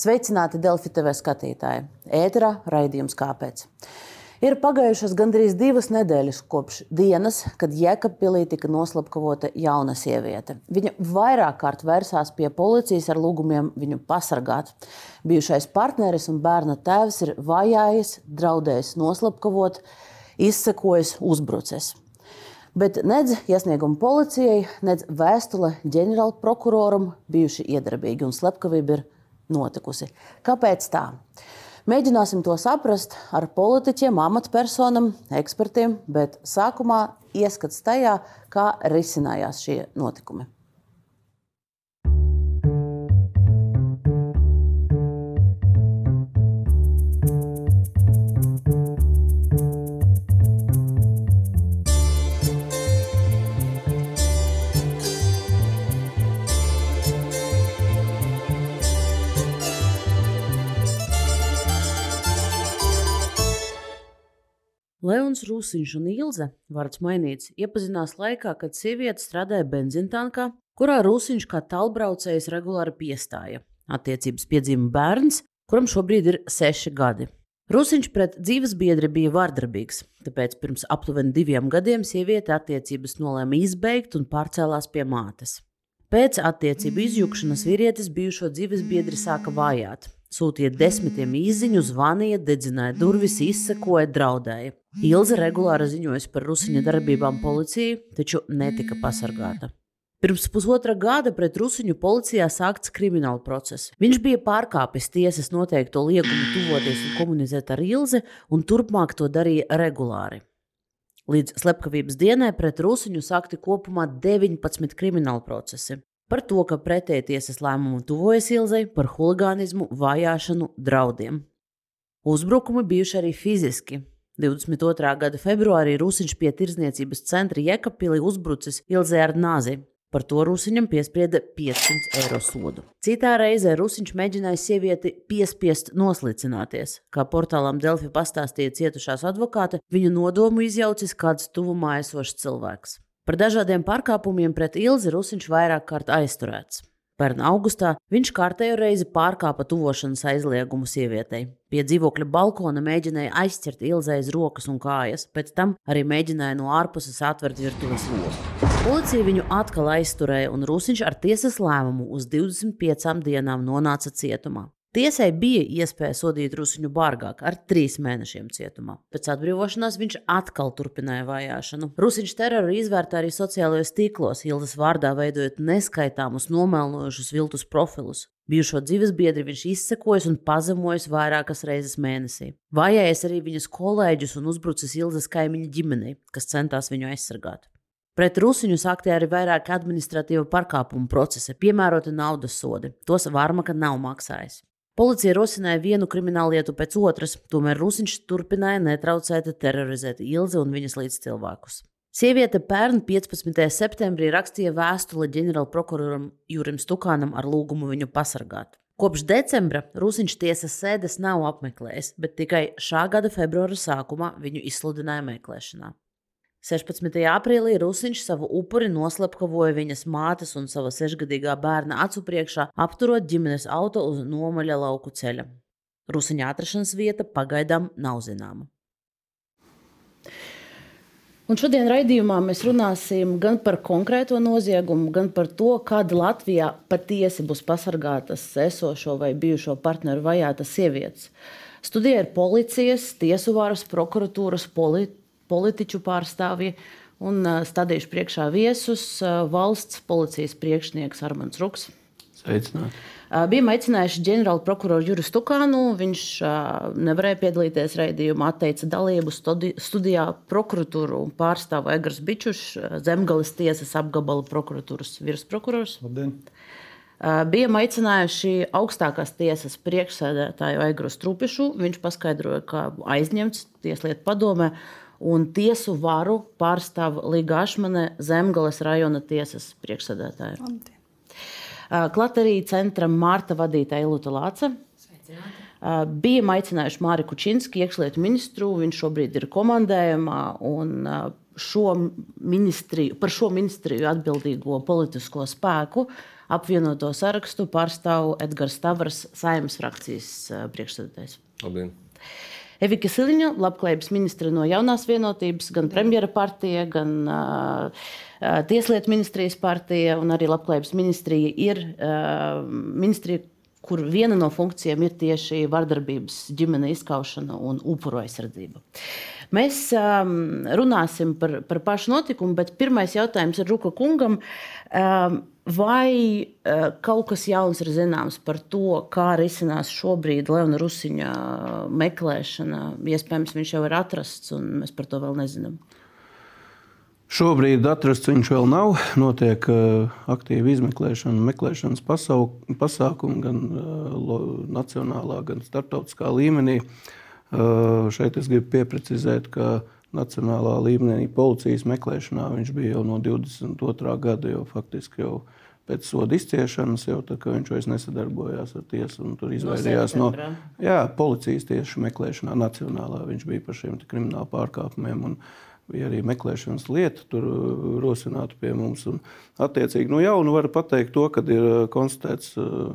Sveicināti Delfi TV skatītāji! Ēterā raidījums kāpēc? Ir pagājušas gandrīz divas nedēļas kopš dienas, kad Jēkabpilī tika noslapkavota jauna sieviete. Viņa vairāk kārt vērsās pie policijas ar lūgumiem viņu pasargāt. Bijušais partneris un bērna tēvs ir vajājis, draudējis noslapkavot, izsekojis, uzbrucis. Bet nedz iesniegumu policijai, nedz vēstule ģenerālprokuroram bijuši iedarbīgi un slepkavība ir notikusi. Kāpēc tā? Mēģināsim to saprast ar politiķiem, amatpersonām, ekspertiem, bet sākumā ieskats tajā, kā risinājās šie notikumi. Leons Rūsiņš un Ilze, vārds mainīts, iepazinās laikā, kad sieviete strādāja benzīntānkā, kurā Rūsiņš kā tālbraucējs regulāri piestāja. Attiecības piedzima bērns, kuram šobrīd ir seši gadi. Rūsiņš pret dzīves biedri bija vardarbīgs, tāpēc pirms aptuveni diviem gadiem sieviete attiecības nolēma izbeigt un pārcēlās pie mātes. Pēc attiecību izjukšanas vīrietis bijušo dzīves biedri sāka vājāt. Sūtīja desmitiem īsiņu, zvanīja, dedzināja durvis, izsekoja, draudēja. Ilze regulāri ziņoja par Rusiņa darbībām policijai, taču netika pasargāta. Pirms pusotra gada pret Rusiņu policijā sākts krimināla process. Viņš bija pārkāpis tiesas noteikto liegumu tuvoties un komunicēt ar Ilzi, un turpmāk to darīja regulāri. Līdz slepkavības dienai pret Rusiņu sākti kopumā 19 krimināla procesi par to, ka pretēji tiesas lēmumu tuvojas Ilzai par huligānismu, vajāšanu, draudiem. Uzbrukumi bijuši arī fiziski. 22. gada februārī Rusiņš pie tirzniecības centra Jekapili uzbrucis Ilzai ar nāzi. Par to Rusiņam piesprieda 500 eiro sodu. Citā reizē Rusiņš mēģināja sievieti piespiest noslicināties. Kā portālām Delfi pastāstīja cietušās advokāte, viņu nodomu izjaucis kāds tuvumā esošs cilvēks. Par dažādiem pārkāpumiem pret Ilzi Rusiņš vairāk kārt aizturēts. Pērn augustā viņš kārtējo reizi pārkāpa tuvošanas aizliegumu sievietei. Pie dzīvokļa balkona mēģināja aizķert Ilzai aiz rokas un kājas, pēc tam arī mēģināja no ārpuses atvērt virtuves logu. Policija viņu atkal aizturēja, un Rusiņš ar tiesas lēmumu uz 25 dienām nonāca cietumā. Tiesai bija iespēja sodīt Rusiņu bargāk ar trīs mēnešiem cietumā. Pēc atbrīvošanās viņš atkal turpināja vajāšanu. Rusiņš teroru izvērtā arī sociālajos tīklos, Ildas vārdā veidojot neskaitāmus nomelnojušus viltus profilus. Bijušo dzīves biedri viņš izsekojis un pazemojis vairākas reizes mēnesī. Vajājis arī viņas kolēģus un uzbrucis Ildas kaimiņu ģimenei, kas centās viņu aizsargāt. Pret Rusiņu sāktie arī vairāki administratīva pārkāpumu procesi, piemēroti naudas sodi. Tos Vārmaka nav maksājis. Policija rosināja vienu kriminālu lietu pēc otras, tomēr Rusiņš turpināja netraucēti terorizēt Ilzi un viņas līdzcilvēkus. Sieviete pērn 15. septembrī rakstīja vēstuli ģenerālprokuroram Jurim Stukānam ar lūgumu viņu pasargāt. Kopš decembra Rusiņš tiesas sēdes nav apmeklējis, bet tikai šā gada februāra sākumā viņu izsludināja meklēšanā. 16. aprīlī Rusiņš savu upuri noslepkavoja viņas mātes un sava sešgadīgā bērna acu priekšā, apturot ģimenes auto uz nomaļa lauku ceļa. Rusiņa atrašanās vieta pagaidām nav zināma. Un šodien raidījumā mēs runāsim gan par konkrēto noziegumu, gan par to, kad Latvijā patiesi būs pasargātas esošo vai bijušo partneru vajātas sievietes. Studija ir policijas, tiesu varas, prokuratūras, politi politiķu pārstāvji un stādījuši priekšā viesus valsts policijas priekšnieks Armāns Ruks. Sveicināt. Bijām aicinājuši ģenerāla prokuroru Juru Stukānu. Viņš nevarēja piedalīties raidījumā, atteica dalību studijā prokuratūru pārstāvu Egars Bičušs, Zemgales tiesas apgabala prokuratūras virsprokurors. Labdien! Bijām aicinājuši augstākās tiesas priekšsēdētāju Egru Strupišu. Viņš paskaidroja, ka aizņemts Tieslietu padomē un tiesu varu pārstāv Līga Ašmane, Zemgales rajona tiesas priekšsēdētāja. Klāt arī centra Mārta vadītāja Ilūta Lāca. Bijām aicinājuši Māri Kučinski, iekšlietu ministru. Viņš šobrīd ir komandējumā un šo ministriju, par šo ministriju atbildīgo politisko spēku apvienoto sarakstu pārstāv Edgars Stavrs, saimnes frakcijas priekšsēdētājs. Labdien! Evika Siliņa, labklājības ministra no jaunās vienotības, gan premjera partija, gan uh, Tieslietu ministrijas partija un arī labklājības ministrija ir uh, ministrija, kur viena no funkcijām ir tieši vardarbības ģimene izskaušana un upuru aizsardzība. Mēs um, runāsim par, par pašu notikumu, bet pirmais jautājums ir Ruka kungam. Um, vai uh, kaut kas jauns ir zināms par to, kā risinās šobrīd Leona Rusiņa meklēšana? Iespējams, viņš jau ir atrasts, un mēs par to vēl nezinām. Šobrīd atrasts viņš vēl nav. Notiek uh, aktīva izmeklēšana, meklēšanas pasākumi gan uh, nacionālā, gan starptautiskā līmenī. Uh, šeit es gribu pieprecizēt, ka nacionālā līmenī policijas meklēšanā viņš bija jau no 22. gada, jau faktiski jau pēc soda izciešanas, jau tā, viņš vairs nesadarbojās ar tiesu un tur izvairījās no, no jā, policijas tieši meklēšanā nacionālā. Viņš bija par šiem kriminālu pārkāpumiem. Un, bija arī meklēšanas lieta, tur uh, rosināta pie mums. Un, attiecīgi, no jauna var pateikt to, ka ir uh, konstatēts uh,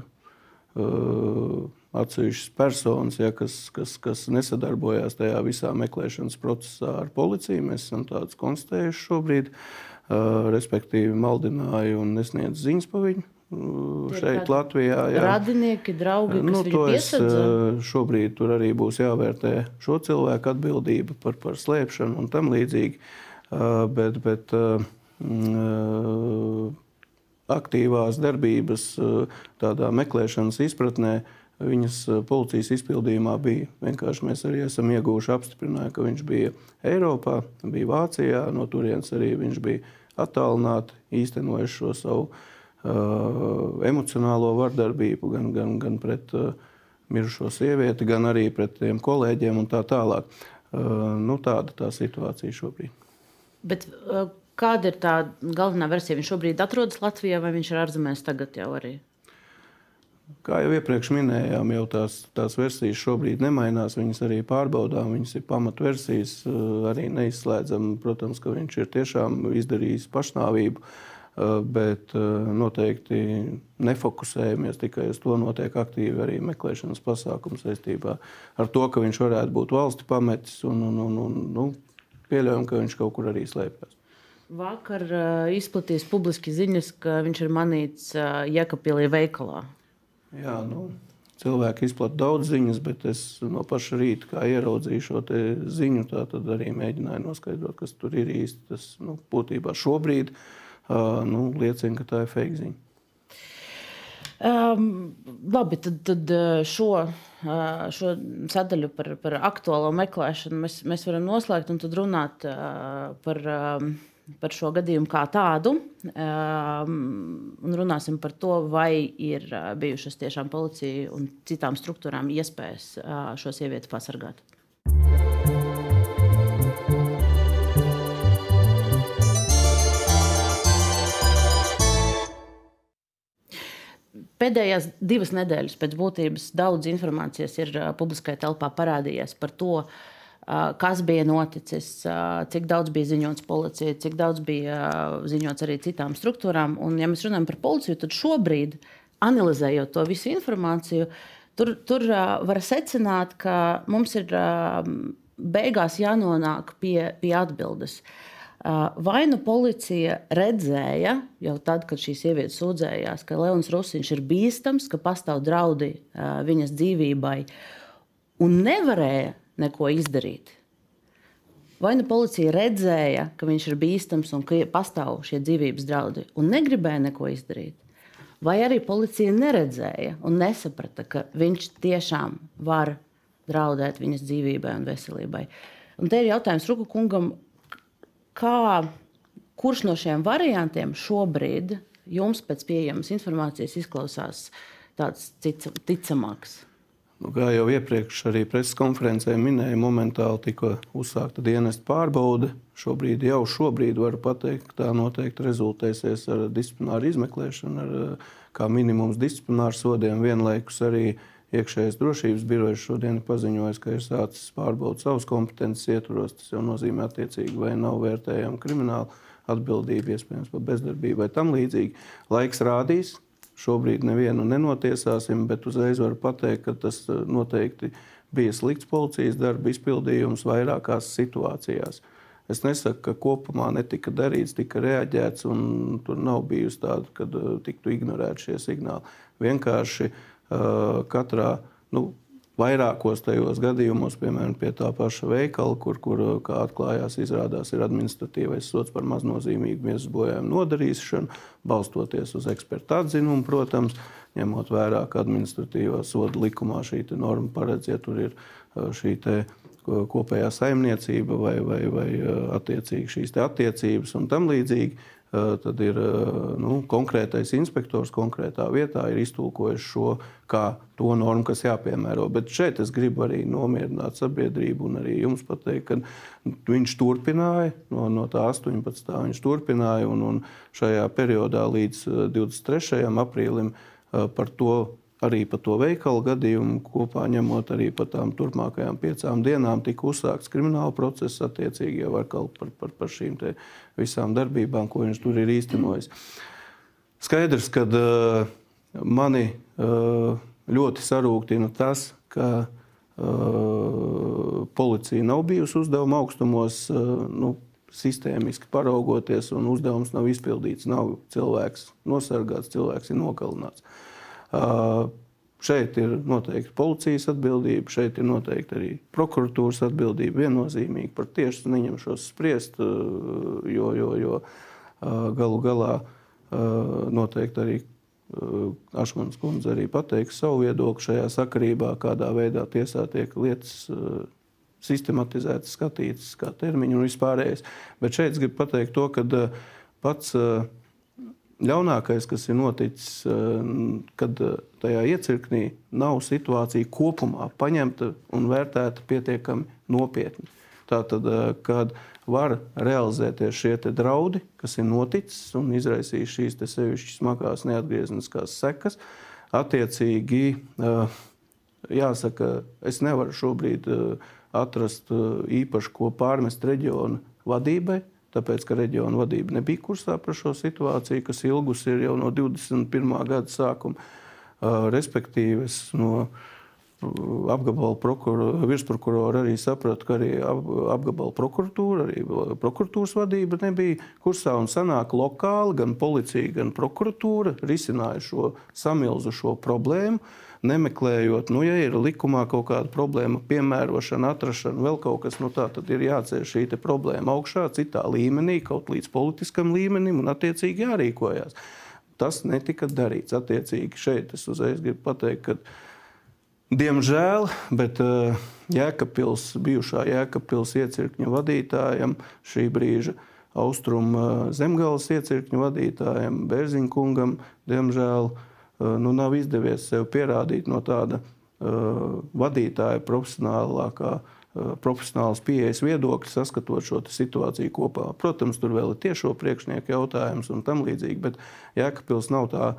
uh, atsevišķas personas, ja, kas, kas, kas nesadarbojās tajā visā meklēšanas procesā ar policiju. Mēs esam tādus konstatējuši šobrīd, uh, respektīvi maldināja un nesniedz ziņas par viņu šeit, Latvijā. Jā. Radinieki, draugi, kas nu, to es, šobrīd tur arī būs jāvērtē šo cilvēku atbildība par, par slēpšanu un tam līdzīgi. Bet, bet aktīvās darbības tādā meklēšanas izpratnē viņas policijas izpildījumā bija. Vienkārši mēs arī esam ieguvuši apstiprinājumu, ka viņš bija Eiropā, bija Vācijā, no turienes arī viņš bija attālināti, īstenojis šo savu emocionālo vardarbību, gan, gan, gan pret uh, mirušo sievieti, gan arī pret tiem kolēģiem un tā tālāk. Uh, nu, tāda tā situācija šobrīd. Bet, kāda ir tā galvenā versija? Viņš šobrīd atrodas Latvijā vai viņš ir ārzemēs tagad jau arī? Kā jau iepriekš minējām, jau tās, tās versijas šobrīd nemainās. Viņas arī pārbaudām, viņas ir pamatversijas. Arī neizslēdzam, protams, ka viņš ir tiešām izdarījis pašnāvību. Uh, Eh, bet eh, noteikti nefokusējamies tikai uz to. Notiek aktīvi arī meklēšanas pasākumi saistībā ar to, ka viņš varētu būt valsti pametis un, un, un, un nu, pieļaujam, ka viņš kaut kur arī slēpjas. Vakar uh, izplatījās publiski ziņas, ka viņš ir manīts uh, Jēkabīlī veikalā. Jā, nu, cilvēki izplatīja daudz ziņas, bet es no paša rīta, kā ieraudzīju šo ziņu, tad arī mēģināju noskaidrot, kas tur ir īsti. Tas nu, būtībā šobrīd ir nu, liecina, ka tā ir fake ziņa. Um, labi, tad, tad šo, šo sadaļu par, par aktuālo meklēšanu mēs, mēs varam noslēgt un tad runāt par, par šo gadījumu kā tādu. Um, un runāsim par to, vai ir bijušas tiešām policija un citām struktūrām iespējas šo sievieti pasargāt. Pēdējās divas nedēļas pēc būtības daudz informācijas ir publiskajā telpā parādījies par to, kas bija noticis, cik daudz bija ziņots policijai, cik daudz bija ziņots arī citām struktūrām. Un, ja mēs runājam par policiju, tad šobrīd, analizējot to visu informāciju, tur, tur var secināt, ka mums ir beigās jānonāk pie, pie atbildes. Uh, Vai nu policija redzēja, jau tad, kad šī sieviete sūdzējās, ka Leons Rusiņš ir bīstams, ka pastāv draudi viņas dzīvībai, un nevarēja neko izdarīt. Vai nu policija redzēja, ka viņš ir bīstams un ka pastāv šie dzīvības draudi, un negribēja neko izdarīt, vai arī policija neredzēja un nesaprata, ka viņš tiešām var draudēt viņas dzīvībai un veselībai. Un te ir jautājums Ruku kungam, kā, kurš no šiem variantiem šobrīd jums pēc pieejamas informācijas izklausās tāds ticamāks? Nu, kā jau iepriekš arī preses konferencē minēja, momentāli tika uzsākta dienesta pārbaude. Šobrīd jau šobrīd varu pateikt, ka tā noteikti rezultēsies ar disciplināru izmeklēšanu, ar kā minimums disciplināru sodiem, vienlaikus arī uh, Iekšējais drošības birojs šodien ir paziņojis, ka ir sācis pārbaudīt savas kompetences ietvaros. Tas jau nozīmē, attiecīgi, vai nav vērtējama krimināla atbildība, iespējams, par bezdarbību vai tam līdzīgi. Laiks rādīs, šobrīd nevienu nenotiesāsim, bet uzreiz varu pateikt, ka tas noteikti bija slikts policijas darba izpildījums vairākās situācijās. Es nesaku, ka kopumā netika darīts, tika reaģēts, un tur nav bijusi tāda, kad tiktu ignorēti šie signāli. Vienkārši uh, katrā nu, Vairākos tajos gadījumos, piemēram, pie tā paša veikala, kur, kur kā atklājās, izrādās ir administratīvais sots par maznozīmīgu miesas bojājumu nodarīšanu, balstoties uz eksperta atzinumu, protams, ņemot vērā, ka administratīvā soda likumā šī norma paredz, ja tur ir šī kopējā saimniecība vai, vai, vai attiecīgi šīs attiecības un tam līdzīgi tad ir nu, konkrētais inspektors konkrētā vietā iztulkojis šo kā to normu, kas jāpiemēro. Bet šeit es gribu arī nomierināt sabiedrību un arī jums pateikt, ka viņš turpināja no, no tā 18. viņš turpināja un, un šajā periodā līdz 23. aprīlim par to arī par to veikalu gadījumu, kopā ņemot arī par tām turpmākajām piecām dienām, tika uzsākts krimināla process attiecīgi jau par, par, par šīm visām darbībām, ko viņš tur ir īstenojis. Skaidrs, ka uh, mani uh, ļoti sarūktina tas, ka uh, policija nav bijusi uzdevuma augstumos. Uh, nu, sistēmiski paraugoties, un uzdevums nav izpildīts. Nav cilvēks nosargāts, cilvēks ir nogalināts. Šeit ir noteikti policijas atbildība, šeit ir noteikti arī prokuratūras atbildība. Viennozīmīgi par tieši neņemšos spriest, jo, jo, jo galu galā noteikti arī Ašmanas kundze arī pateiks savu viedokli šajā sakarībā, kādā veidā tiesā tiek lietas sistematizētas, skatītas, kā termiņi un vispārējais. Bet šeit es gribu pateikt to, ka pats ļaunākais, kas ir noticis, eh, kad eh, tajā iecirknī nav situācija kopumā paņemta un vērtēta pietiekami nopietni. Tātad, eh, kad var realizēties šie draudi, kas ir noticis un izraisījis šīs sevišķi smagās neatgriezeniskās sekas, attiecīgi jāsaka, es nevaru šobrīd atrast īpaši ko pārmest reģionu vadībai tāpēc ka reģiona vadība nebija kursā par šo situāciju, kas ilgus ir jau no 21. gada sākuma. Respektīvi, es no apgabala virsprokurora arī sapratu, ka arī apgabala prokuratūra, arī prokuratūras vadība nebija kursā un sanāk lokāli gan policija, gan prokuratūra risināja šo samilzušo problēmu nemeklējot, nu, ja ir likumā kaut kāda problēma, piemērošana, atrašana, vēl kaut kas, nu, tā tad ir jāceļ šī problēma augšā, citā līmenī, kaut līdz politiskam līmenim un attiecīgi jārīkojas. Tas netika darīts. Attiecīgi šeit es uzreiz gribu pateikt, ka, diemžēl, bet uh, Jēkabpils, bijušā Jēkabpils iecirkņa vadītājam šī brīža austrumu uh, zemgāles iecirkņa vadītājam Bērziņkungam, diemžēl, uh, Eh, nu, nav izdevies sev pierādīt no tāda uh, vadītāja profesionālākā. Uh, profesionāls pieejas viedokļi, saskatot šo situāciju kopā. Protams, tur vēl ir tiešo priekšnieku jautājums un tam līdzīgi, bet Jēkabpils nav tā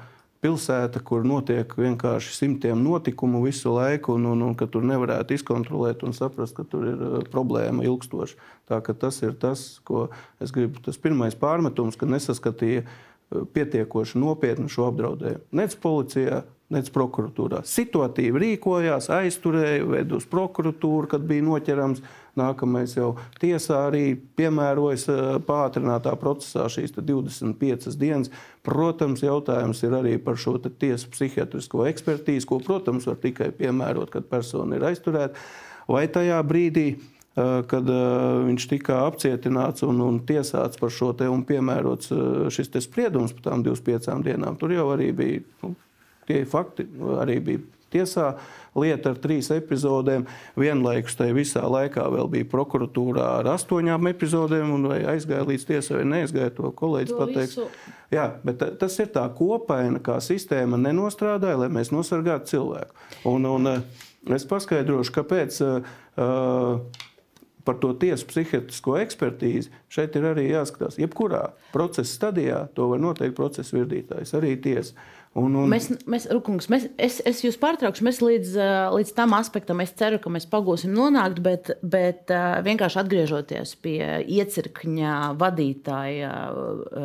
pilsēta, kur notiek vienkārši simtiem notikumu visu laiku, un, un, un ka tur nevarētu izkontrolēt un saprast, ka tur ir uh, problēma ilgstoši. Tā, tas ir tas, ko es gribu. Tas pirmais pārmetums, ka nesaskatīja pietiekoši nopietnu šo apdraudējumu. Nec policijā, nec prokuratūrā. Situatīvi rīkojās, aizturēja, veda uz prokuratūru, kad bija noķerams. Nākamais jau tiesā arī piemērojas pātrinātā procesā šīs 25 dienas. Protams, jautājums ir arī par šo tiesu psihiatrisko ekspertīzi, ko, protams, var tikai piemērot, kad persona ir aizturēta. Vai tajā brīdī Eh, kad eh, viņš tika apcietināts un, un tiesāts par šo te un piemērots eh, šis spriedums par tām 25 dienām. Tur jau arī bija nu, tie fakti, arī bija tiesā lieta ar trīs epizodēm. Vienlaikus tajā visā laikā vēl bija prokuratūrā ar astoņām epizodēm, un vai aizgāja līdz tiesai vai neaizgāja, to kolēģis to pateiks. Visu. Jā, bet tas ir tā kopaina, kā sistēma nenostrādāja, lai mēs nosargātu cilvēku. Un, un es paskaidrošu, kāpēc. Uh, par to tiesu psihiatrisko ekspertīzi, šeit ir arī jāskatās. Jebkurā procesa stadijā to var noteikt procesa virdītājs, arī tiesa. Un, un... Mēs, mēs, Rukungs, mēs, es, es jūs pārtraukšu, mēs līdz, līdz tam aspektam ceru, ka mēs pagūsim nonākt, bet, bet vienkārši atgriežoties pie iecirkņa vadītāja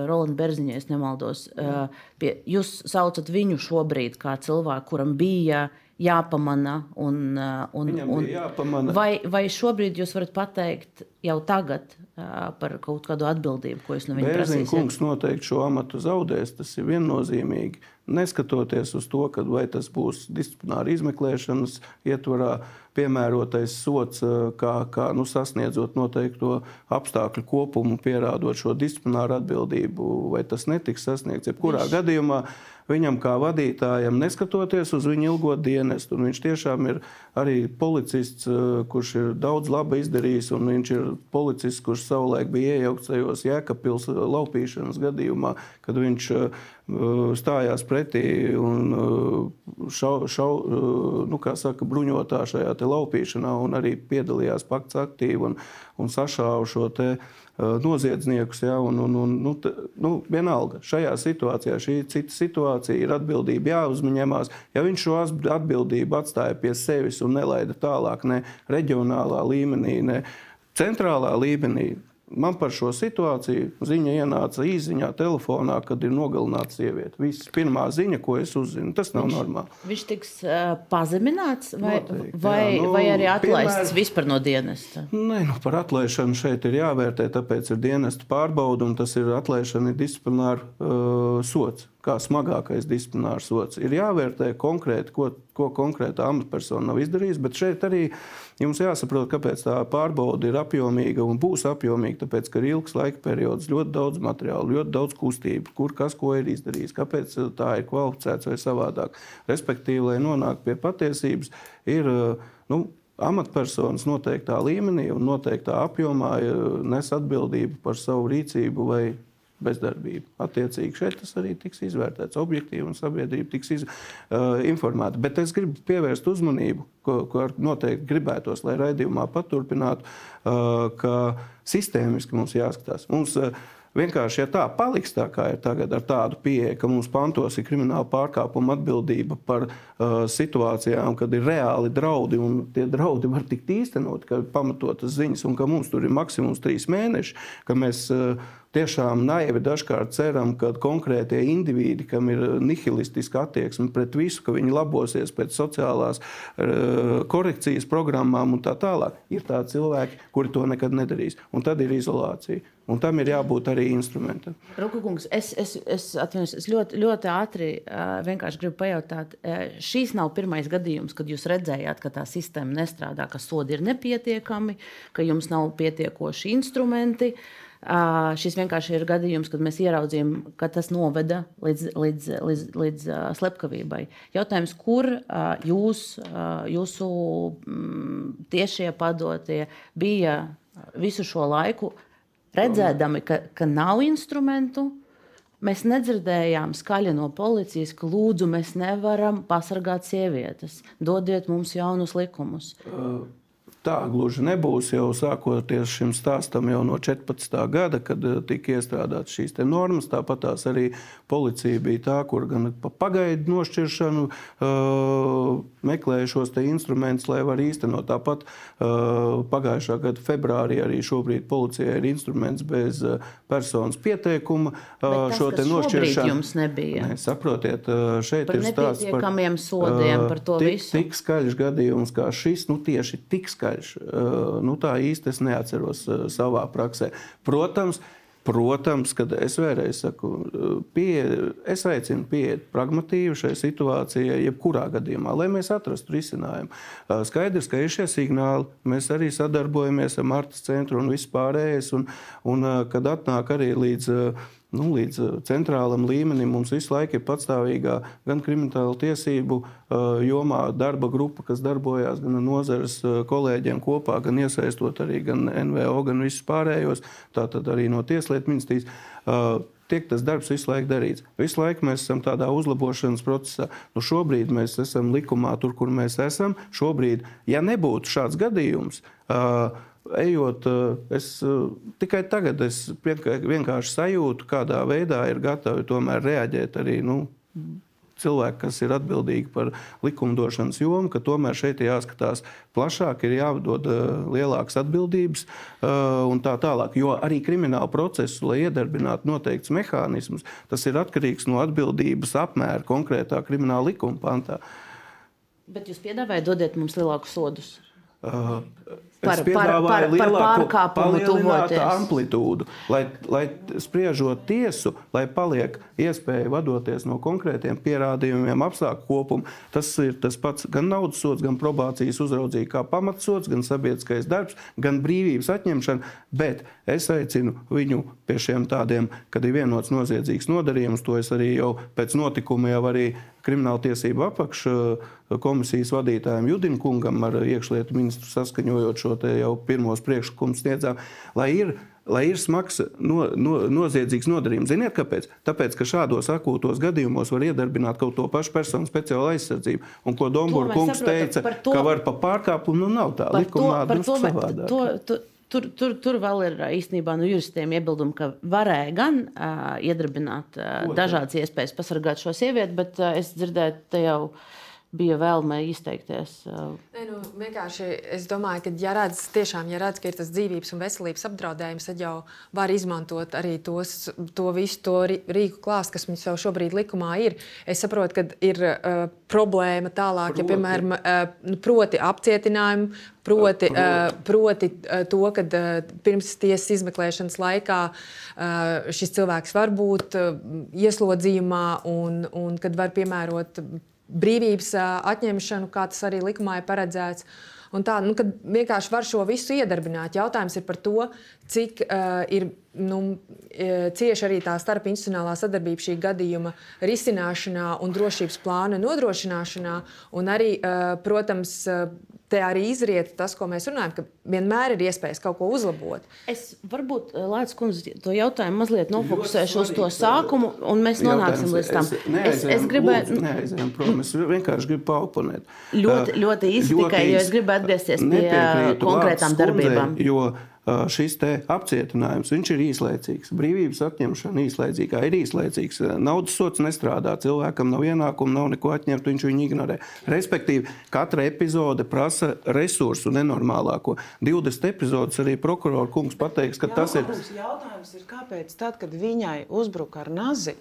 Rolanda Berziņa, es nemaldos, pie, jūs saucat viņu šobrīd kā cilvēku, kuram bija jāpamana. Un, un, un, jāpamana. Vai, vai šobrīd jūs varat pateikt jau tagad par kaut kādu atbildību, ko jūs no viņa prasīsiet? Kungs noteikti šo amatu zaudēs, tas ir viennozīmīgi. Neskatoties uz to, ka vai tas būs disciplināra izmeklēšanas ietvarā, piemērotais sots, kā, kā nu, sasniedzot noteikto apstākļu kopumu, pierādot šo disciplināru atbildību, vai tas netiks sasniegts. Jebkurā Viņš... gadījumā viņam kā vadītājam, neskatoties uz viņa ilgo dienestu. Viņš tiešām ir arī policists, eh, kurš ir daudz laba izdarījis, un viņš ir policists, kurš savulaik bija iejaukts tajos Jēkabpils laupīšanas gadījumā, kad viņš eh, stājās pretī un eh, šau, šau, nu, saka, bruņotā šajā laupīšanā un arī piedalījās pakts aktīvi un, un sašāva šo te noziedzniekus. Ja, un, un, un, nu, t, nu, vienalga, šajā situācijā šī cita situācija, ir atbildība jāuzņemās. Ja viņš šo atbildību atstāja pie sevis un nelaida tālāk ne reģionālā līmenī, ne centrālā līmenī, Man par šo situāciju ziņa ienāca īsiņā, telefonā, kad ir nogalināta sieviete. Viss pirmā ziņa, ko es uzzinu, tas nav viņš, normāli. Viņš tiks uh, pazemināts vai, Noteikti, vai, jā, nu, vai arī atlaists piemēr... vispār no dienesta? Nē, nu, par atlaišanu šeit ir jāvērtē, tāpēc ir dienesta pārbauda un tas ir atlaišana ir disciplināra uh, sots kā smagākais disciplinārs sots. Ir jāvērtē konkrēti, ko, ko konkrēta amatpersona nav izdarījusi, bet šeit arī jums jāsaprot, kāpēc tā pārbauda ir apjomīga un būs apjomīga. Tāpēc, ka ir ilgs laika periods, ļoti daudz materiālu, ļoti daudz kustību, kur kas ko ir izdarījis, kāpēc tā ir kvalificēts vai savādāk. Respektīvi, lai nonāktu pie patiesības, ir nu, amatpersonas noteiktā līmenī un noteiktā apjomā nes atbildību par savu rīcību vai bezdarbību. Attiecīgi šeit tas arī tiks izvērtēts objektīvi un sabiedrība tiks iz, uh, informēta. Bet es gribu pievērst uzmanību, ko, ko noteikti gribētos, lai raidījumā paturpinātu, uh, ka sistēmiski mums jāskatās. Mums, uh, Vienkārši, ja tā paliks tā, kā ir tagad, ar tādu pieeju, ka mums pantos ir krimināla pārkāpuma atbildība par uh, situācijām, kad ir reāli draudi, un tie draudi var tikt īstenot, ka ir pamatotas ziņas, un ka mums tur ir maksimums trīs mēneši, ka mēs uh, tiešām naivi dažkārt ceram, ka konkrētie indivīdi, kam ir nihilistiska attieksme pret visu, ka viņi labosies pēc sociālās uh, korekcijas programmām un tā tālāk, ir tādi cilvēki, kuri to nekad nedarīs. Un tad ir izolācija. Un tam ir jābūt arī instrumentam. Rukukungs, es, es, es, atvienos, es ļoti, ļoti ātri vienkārši gribu pajautāt, šīs nav pirmais gadījums, kad jūs redzējāt, ka tā sistēma nestrādā, ka sodi ir nepietiekami, ka jums nav pietiekoši instrumenti. Šis vienkārši ir gadījums, kad mēs ieraudzījām, ka tas noveda līdz, līdz, līdz, līdz slepkavībai. Jautājums, kur jūs, jūsu mm, tiešie padotie bija visu šo laiku, redzēdami, ka, ka nav instrumentu? Mēs nedzirdējām skaļi no policijas, ka lūdzu, mēs nevaram pasargāt sievietes. Dodiet mums jaunus likumus. Uh. Tā gluži nebūs jau sākoties šim stāstam jau no 14. gada, kad eh, tika iestrādātas šīs normas. Tāpat tās arī policija bija tā, kur gan pa pagaidu nošķiršanu uh, meklēja šos instrumentus, lai var īstenot. Tāpat uh, pagājušā gada februārī arī šobrīd policijai ir instruments bez uh, personas pieteikuma. Uh, šo te nošķiršanu jums nebija. Ne, saprotiet, šeit par ir stāsts par sodiem, par to tik, visu. Tik skaļš gadījums kā šis, nu tieši tik skaļš ceļš. Nu, tā īsti es neatceros savā praksē. Protams, Protams, kad es vēlreiz saku, pie, es aicinu pieiet pragmatīvi šai situācijai, jebkurā gadījumā, lai mēs atrastu risinājumu. Skaidrs, ka ir šie signāli, mēs arī sadarbojamies ar Martas centru un vispārējais, un, un kad atnāk arī līdz nu, līdz uh, centrālam līmenim mums visu laiku ir patstāvīgā gan krimināla tiesību uh, jomā darba grupa, kas darbojās gan ar nozares uh, kolēģiem kopā, gan iesaistot arī gan NVO, gan visus pārējos, tātad arī no Tieslietu ministrijas. Tiek tas darbs visu laiku darīts. Visu laiku mēs esam tādā uzlabošanas procesā. Nu, šobrīd mēs esam likumā, tur, kur mēs esam. Šobrīd, ja nebūtu šāds gadījums, uh, ejot, es tikai tagad es vienkārši sajūtu, kādā veidā ir gatavi tomēr reaģēt arī nu, cilvēki, kas ir atbildīgi par likumdošanas jomu, ka tomēr šeit jāskatās plašāk, ir jādod uh, lielākas atbildības un tā tālāk. Jo arī krimināla procesu, lai iedarbinātu noteikts mehānismus, tas ir atkarīgs no atbildības apmēra konkrētā krimināla likuma pantā. Bet jūs piedāvājat, dodiet mums lielākus sodus? Uh, par, par, par, par pārkāpumu tuvoties. amplitūdu, lai, lai spriežot tiesu, lai paliek iespēja vadoties no konkrētiem pierādījumiem, apstākļu kopuma. Tas ir tas pats gan naudas sods, gan probācijas uzraudzība kā pamatsods, gan sabiedriskais darbs, gan brīvības atņemšana. Bet es aicinu viņu pie šiem tādiem, kad ir vienots noziedzīgs nodarījums, to es arī jau pēc notikuma jau arī krimināltiesību apakškomisijas vadītājiem Judim Kungam ar iekšlietu ministru saskaņojot šo jau pirmos priekšlikumus sniedzām, lai ir lai ir smags, no, no, noziedzīgs nodarījums. Ziniet, kāpēc? Tāpēc, ka šādos akūtos gadījumos var iedarbināt kaut to pašu personu speciālo aizsardzību. Un ko Dombūra kungs saprotam, teica, to, ka var pa pārkāpumu, nu nav tā likumā drusku savādāk. To, to, Tur, tur, tur vēl ir īstenībā no juristiem iebildumi, ka varēja gan uh, iedarbināt uh, dažādas iespējas pasargāt šo sievieti, bet uh, es dzirdēju, te jau uh, bija vēlme izteikties? Nē, nu, vienkārši es domāju, ka, ja redz, tiešām, ja redz, ka ir tas dzīvības un veselības apdraudējums, tad jau var izmantot arī tos, to visu to rīku klāstu, kas mums jau šobrīd likumā ir. Es saprotu, ka ir uh, problēma tālāk, proti. ja, piemēram, uh, proti apcietinājumu. Proti, proti. Uh, proti uh, to, ka uh, pirms tiesas izmeklēšanas laikā uh, šis cilvēks var būt uh, ieslodzījumā un, un kad var piemērot brīvības atņemšanu, kā tas arī likumā ir paredzēts. Un tā, nu, vienkārši var šo visu iedarbināt. Jautājums ir par to, cik uh, ir nu, cieši arī tā starpinstitucionālā sadarbība šī gadījuma risināšanā un drošības plāna nodrošināšanā. Un arī, uh, protams, te arī izriet tas, ko mēs runājam, ka vienmēr ir iespējas kaut ko uzlabot. Es varbūt Latvijas kundze to jautājumu mazliet nofokusēšu uz to sākumu, un mēs nonāksim līdz tam. Es, es, es gribēju, neaizējām prom, es vienkārši gribu pauponēt. Ļoti, ļoti īsi ļoti tikai, jo es gribu atgriezties pie konkrētām darbībām. Jo šis apcietinājums ir īslaicīgs. Brīvības atņemšana īslaicīgā ir īslaicīgs. Naudas sots nestrādā. Cilvēkam nav ienākumu, nav neko atņemt, viņš viņu ignorē. Respektīvi, katra epizode prasa resursu nenormālāko. 20 epizodes arī prokurora kungs pateiks, ka Jā, tas ir. Jautājums ir, kāpēc tad, kad viņai uzbruka ar nazi?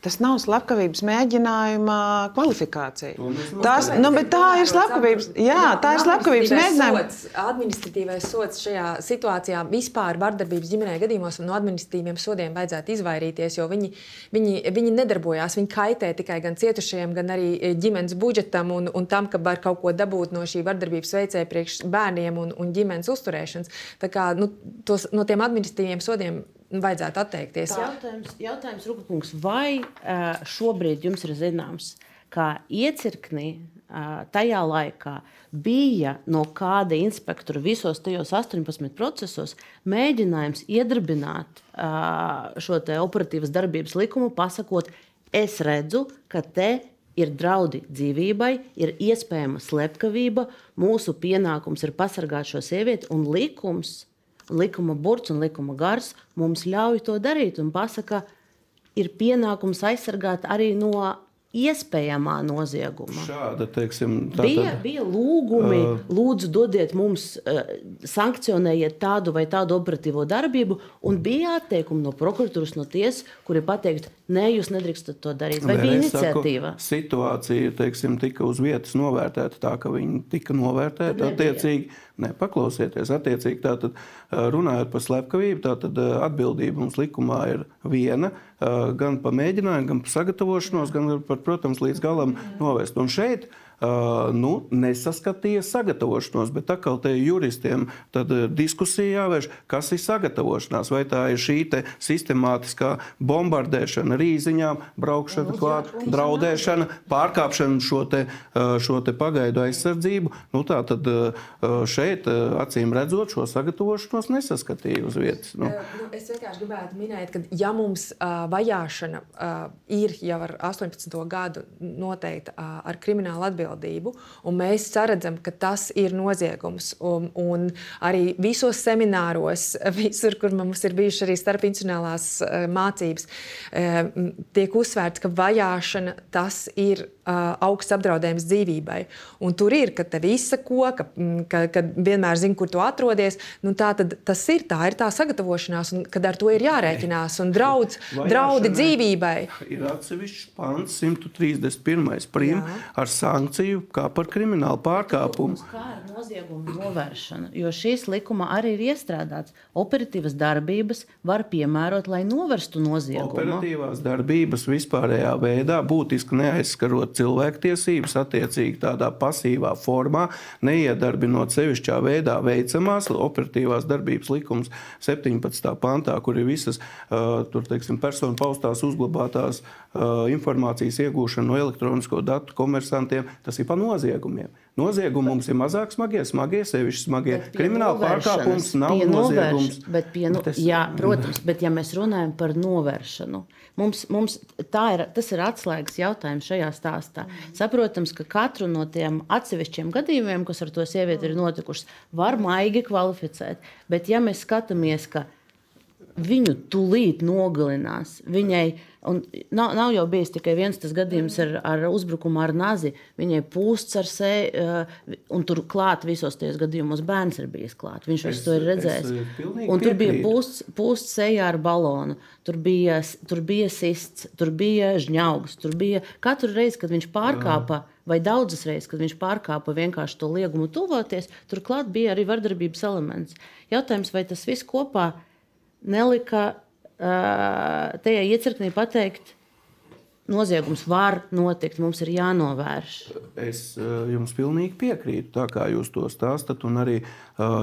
Tas nav slepkavības mēģinājuma kvalifikācija. Tas, nu, tā ir slepkavības, jā, tā ir slepkavības mēģinājuma. Sots, administratīvais sots šajā situācijā vispār vardarbības ģimenē gadījumos no administratīviem sodiem vajadzētu izvairīties, jo viņi, viņi, viņi nedarbojās. Viņi kaitē tikai gan cietušajiem, gan arī ģimenes budžetam un, un tam, ka var kaut ko dabūt no šī vardarbības veicēja priekš bērniem un, un ģimenes uzturēšanas. Tā kā nu, tos, no tiem administratīviem sodiem vajadzētu atteikties. Jautājums, jautājums Rukakungs, vai šobrīd jums ir zināms, kā iecirknī tajā laikā bija no kāda inspektora visos tajos 18 procesos mēģinājums iedarbināt šo operatīvas darbības likumu, pasakot, es redzu, ka te ir draudi dzīvībai, ir iespējama slepkavība, mūsu pienākums ir pasargāt šo sievieti, un likums likuma burts un likuma gars mums ļauj to darīt un pasaka, ir pienākums aizsargāt arī no iespējamā nozieguma. Šāda, teiksim, tā bija, bija lūgumi, uh, lūdzu, dodiet mums, uh, sankcionējiet tādu vai tādu operatīvo darbību, un bija atteikumi no prokuratūras, no tiesas, kuri pateikt, nē, jūs nedrīkstat to darīt. Vai bija iniciatīva? Saku, situācija, teiksim, tika uz vietas novērtēta tā, ka viņi tika novērtēti attiecīgi. Nē, paklausieties, attiecīgi tātad runājot par slepkavību, tātad atbildība mums likumā ir viena, gan par mēģinājumu, gan par sagatavošanos, gan par, protams, līdz galam novest. Un šeit Uh, nu, nesaskatīja sagatavošanos. Bet atkal te juristiem diskusija jāvērš, kas ir sagatavošanās. Vai tā ir šī sistemātiskā bombardēšana ar īziņām, braukšana klāt, draudēšana, pārkāpšana šo, te, šo te pagaidu aizsardzību. Nu, tā tad šeit, acīm redzot, šo sagatavošanos nesaskatīja uz vietas. Nu. Nu, es vienkārši gribētu minēt, ka ja mums uh, vajāšana uh, ir jau ar 18. gadu noteikta uh, ar kriminālu atbildību, atbildību. Mēs saredzam, ka tas ir noziegums. Un, un arī visos semināros, visur, kur mums ir bijušas arī starpinstitucionālās uh, mācības, uh, tiek uzsvērts, ka vajāšana tas ir augsts apdraudējums dzīvībai. Un tur ir, ka te visa koka, ka, kad vienmēr zina, kur tu atrodies. Nu, tā tad tas ir tā, ir tā sagatavošanās, un kad ar to ir jārēķinās. Un draudz, draudi dzīvībai. Ir atsevišķs pants, 131. prim, Jā. ar sankciju kā par kriminālu pārkāpumu. Kā ar noziegumu novēršanu? Jo šīs likumā arī ir iestrādāts. Operatīvas darbības var piemērot, lai novērstu noziegumu. Operatīvās darbības vispārējā veidā būtiski neaizskarot cilvēktiesības, attiecīgi tādā pasīvā formā, neiedarbinot sevišķā veidā veicamās operatīvās darbības likums 17. pantā, kur ir visas tur, teiksim, personu paustās uzglabātās informācijas iegūšana no elektronisko datu komersantiem, tas ir pa noziegumiem. Noziegumi mums ir mazāk smagie, smagie, sevišķi smagie. Krimināla pārkāpums nav noziegums. Bet pie, nu, tas, jā, protams, bet ja mēs runājam par novēršanu, mums, mums ir, tas ir atslēgas jautājums šajā stāstā. Saprotams, ka katru no tiem atsevišķiem gadījumiem, kas ar to sievieti ir notikuši, var maigi kvalificēt. Bet ja mēs skatāmies, ka viņu tūlīt nogalinās, viņai Un nav, nav jau bijis tikai viens tas gadījums ar, ar uzbrukumu ar nazi. Viņai pūsts ar seju, uh, un tur klāt visos tajos gadījumos bērns ir bijis klāt. Viņš es, to ir redzējis. Un tur bija pūsts, pūsts sejā ar balonu, tur bija, tur bija sists, tur bija žņaugs. Tur bija katru reizi, kad viņš pārkāpa. Jā. Vai daudzas reizes, kad viņš pārkāpa vienkārši to liegumu tuvoties, turklāt bija arī vardarbības elements. Jautājums, vai tas viss kopā nelika tajā iecirknī pateikt, noziegums var notikt, mums ir jānovērš. Es jums pilnīgi piekrītu, tā kā jūs to stāstat. Un arī,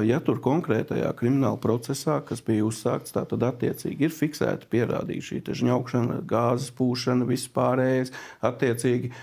ja tur konkrētajā krimināla procesā, kas bija uzsākts, tā tad attiecīgi ir fiksēta pierādīta šī žņaukšana, gāzes pūšana, viss pārējais. Attiecīgi,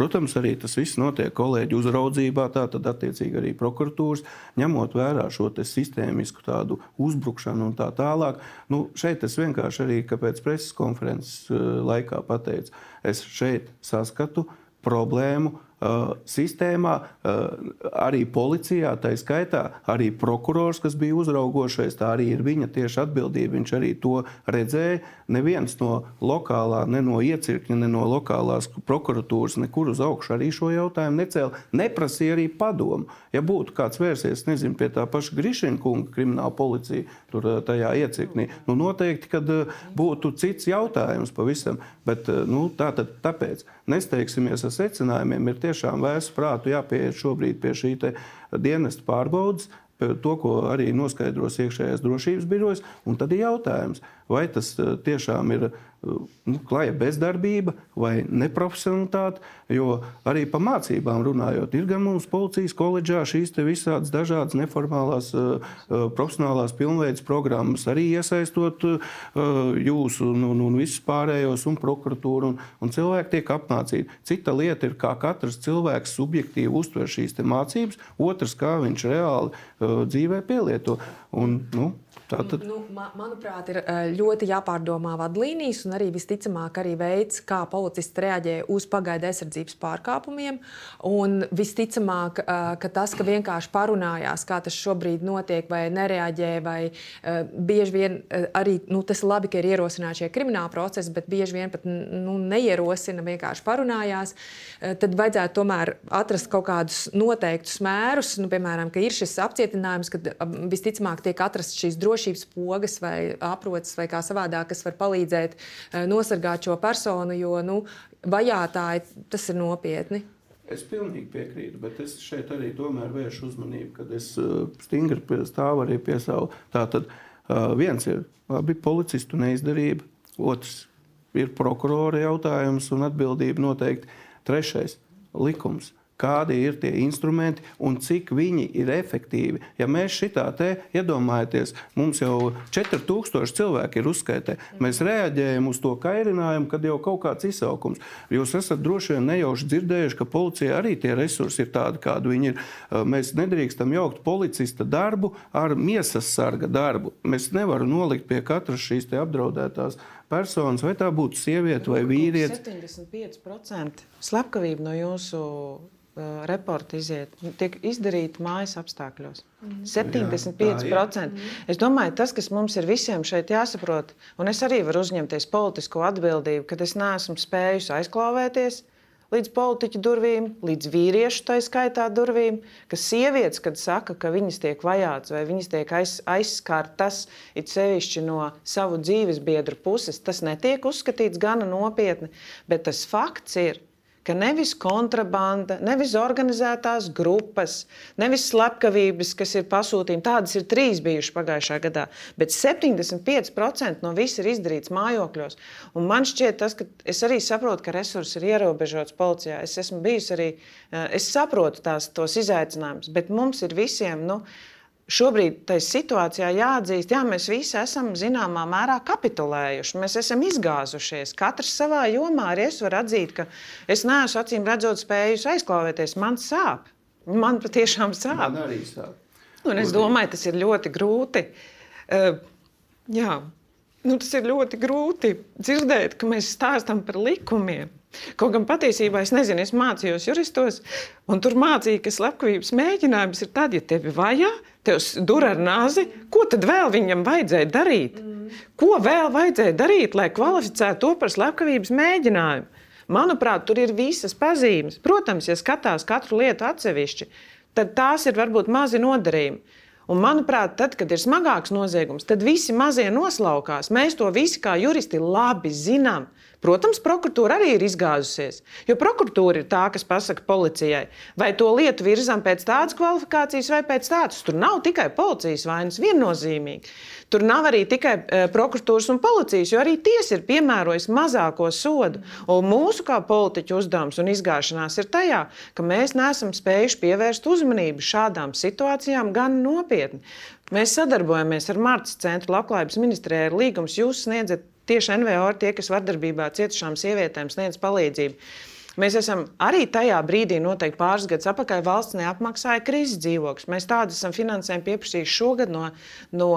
Protams, arī tas viss notiek kolēģu uzraudzībā, tātad attiecīgi arī prokuratūras, ņemot vērā šo sistēmisku tādu uzbrukšanu un tā tālāk. Nu, šeit es vienkārši arī, kāpēc preses konferences eh, laikā pateicu, es šeit saskatu problēmu Uh, sistēmā, uh, arī policijā, tā skaitā arī prokurors, kas bija uzraugošais, tā arī ir viņa tieši atbildība. Viņš arī to redzēja. Neviens no lokālā, ne no iecirkņa, ne no lokālās prokuratūras nekur uz augšu arī šo jautājumu necēla. Neprasīja arī padomu. Ja būtu kāds vērsies, nezinu, pie tā paša Grišina kunga krimināla policija, tur uh, tajā iecirknī, nu noteikti, kad būtu cits jautājums pavisam. Bet, nu, tā tad tāpēc nesteigsimies ar secinājumiem. Ir tiešām vēsu prātu jāpieiet šobrīd pie šī dienesta pārbaudas, to, ko arī noskaidros iekšējās drošības birojas. Tad ir jautājums, vai tas tiešām ir nu, klāja bezdarbība vai neprofesionalitāte. Jo arī par mācībām runājot, ir gan mums policijas koledžā šīs visādas dažādas neformālās uh, profesionālās pilnveidas programmas, arī iesaistot uh, jūsu un, un, un visus pārējos un prokuratūru. Un, un cilvēki tiek apmācīti. Cita lieta ir, kā katrs cilvēks subjektīvi uztver šīs mācības, otrs, kā viņš reāli uh, dzīvē pielieto. Un, nu, Tātad... Nu, manuprāt, ir ļoti jāpārdomā vadlīnijas un arī visticamāk arī veids, kā policisti reaģē uz pagaidu aizsardzības pārkāpumiem. Un visticamāk, ka tas, ka vienkārši parunājās, kā tas šobrīd notiek, vai nereaģē, vai bieži vien arī nu, tas ir labi, ka ir ierosināti šie krimināli procesi, bet bieži vien pat nu, neierosina, vienkārši parunājās, tad vajadzētu tomēr atrast kaut kādus noteiktus mērus, nu, piemēram, ka ir šis apcietinājums, kad visticamāk tiek atrasts šīs drošības drošības pogas vai aproces vai kā savādāk, kas var palīdzēt eh, nosargāt šo personu, jo nu, vajātāji tas ir nopietni. Es pilnīgi piekrītu, bet es šeit arī vēršu uzmanību, kad es eh, stingri stāvu arī pie savu. Tātad eh, viens ir labi policistu neizdarība, otrs ir prokurora jautājums un atbildība noteikti. Trešais - likums kādi ir tie instrumenti un cik viņi ir efektīvi. Ja mēs šitā te iedomājamies, mums jau 4000 cilvēki ir uzskaitē, mēs reaģējam uz to kairinājumu, kad jau kaut kāds izsaukums. Jūs esat droši vien nejauši dzirdējuši, ka policija arī tie resursi ir tādi, kādi viņi ir. Mēs nedrīkstam jaukt policista darbu ar miesas sarga darbu. Mēs nevaram nolikt pie katras šīs apdraudētās personas, vai tā būtu sieviete vai vīrietis. 75% slepkavību no jūsu uh, reporta iziet, tiek izdarīta mājas apstākļos. Mm. 75%. Jā, es domāju, tas, kas mums ir visiem šeit jāsaprot, un es arī varu uzņemties politisko atbildību, ka es neesmu spējusi aizklāvēties līdz politiķu durvīm, līdz vīriešu tā skaitā durvīm, ka sievietes, kad saka, ka viņas tiek vajātas vai viņas tiek aiz, aizskartas, it sevišķi no savu dzīves biedru puses, tas netiek uzskatīts gana nopietni, bet tas fakts ir, ka nevis kontrabanda, nevis organizētās grupas, nevis slepkavības, kas ir pasūtījumi, tādas ir trīs bijušas pagājušā gadā, bet 75% no viss ir izdarīts mājokļos. Un man šķiet, tas, ka es arī saprotu, ka resursi ir ierobežots policijā. Es esmu bijis arī, eh, es saprotu tās, tos izaicinājumus, bet mums ir visiem. Nu, šobrīd tajā situācijā jāatzīst, ka mēs visi esam zināmā mērā kapitulējuši. Mēs esam izgāzušies. Katrs savā jomā arī es varu atzīt, ka es neesmu acīm redzot spējis aizklāvēties. Man sāp. Man patiešām sāp. Man arī sāp. Un es domāju, tas ir ļoti grūti. Uh, jā, nu, tas ir ļoti grūti dzirdēt, ka mēs stāstām par likumiem. Kaut gan patiesībā es nezinu, es mācījos juristos, un tur mācīja, ka slepkavības mēģinājums ir tad, ja tevi vajā, tev dur ar nāzi, ko tad vēl viņam vajadzēja darīt? Ko vēl vajadzēja darīt, lai kvalificētu to par slepkavības mēģinājumu? Manuprāt, tur ir visas pazīmes. Protams, ja skatās katru lietu atsevišķi, tad tās ir varbūt mazi nodarījumi. Un, manuprāt, tad, kad ir smagāks noziegums, tad visi mazie noslaukās. Mēs to visi kā juristi labi zinām. Protams, prokuratūra arī ir izgāzusies, jo prokuratūra ir tā, kas pasaka policijai, vai to lietu virzām pēc tādas kvalifikācijas vai pēc tādas. Tur nav tikai policijas vainas viennozīmīgi. Tur nav arī tikai uh, prokuratūras un policijas, jo arī tiesa ir piemērojusi mazāko sodu. Un mūsu kā politiķu uzdevums un izgāšanās ir tajā, ka mēs neesam spējuši pievērst uzmanību šādām situācijām gan nopietni. Mēs sadarbojamies ar Martas centru Labklājības ministrijai, ir līgums, jūs sniedzat tieši NVO tie, kas vardarbībā cietušām sievietēm sniedz palīdzību. Mēs esam arī tajā brīdī, noteikti pāris gadus atpakaļ, valsts neapmaksāja krīzes dzīvokļus. Mēs tādus esam finansējumu pieprasījuši šogad no, no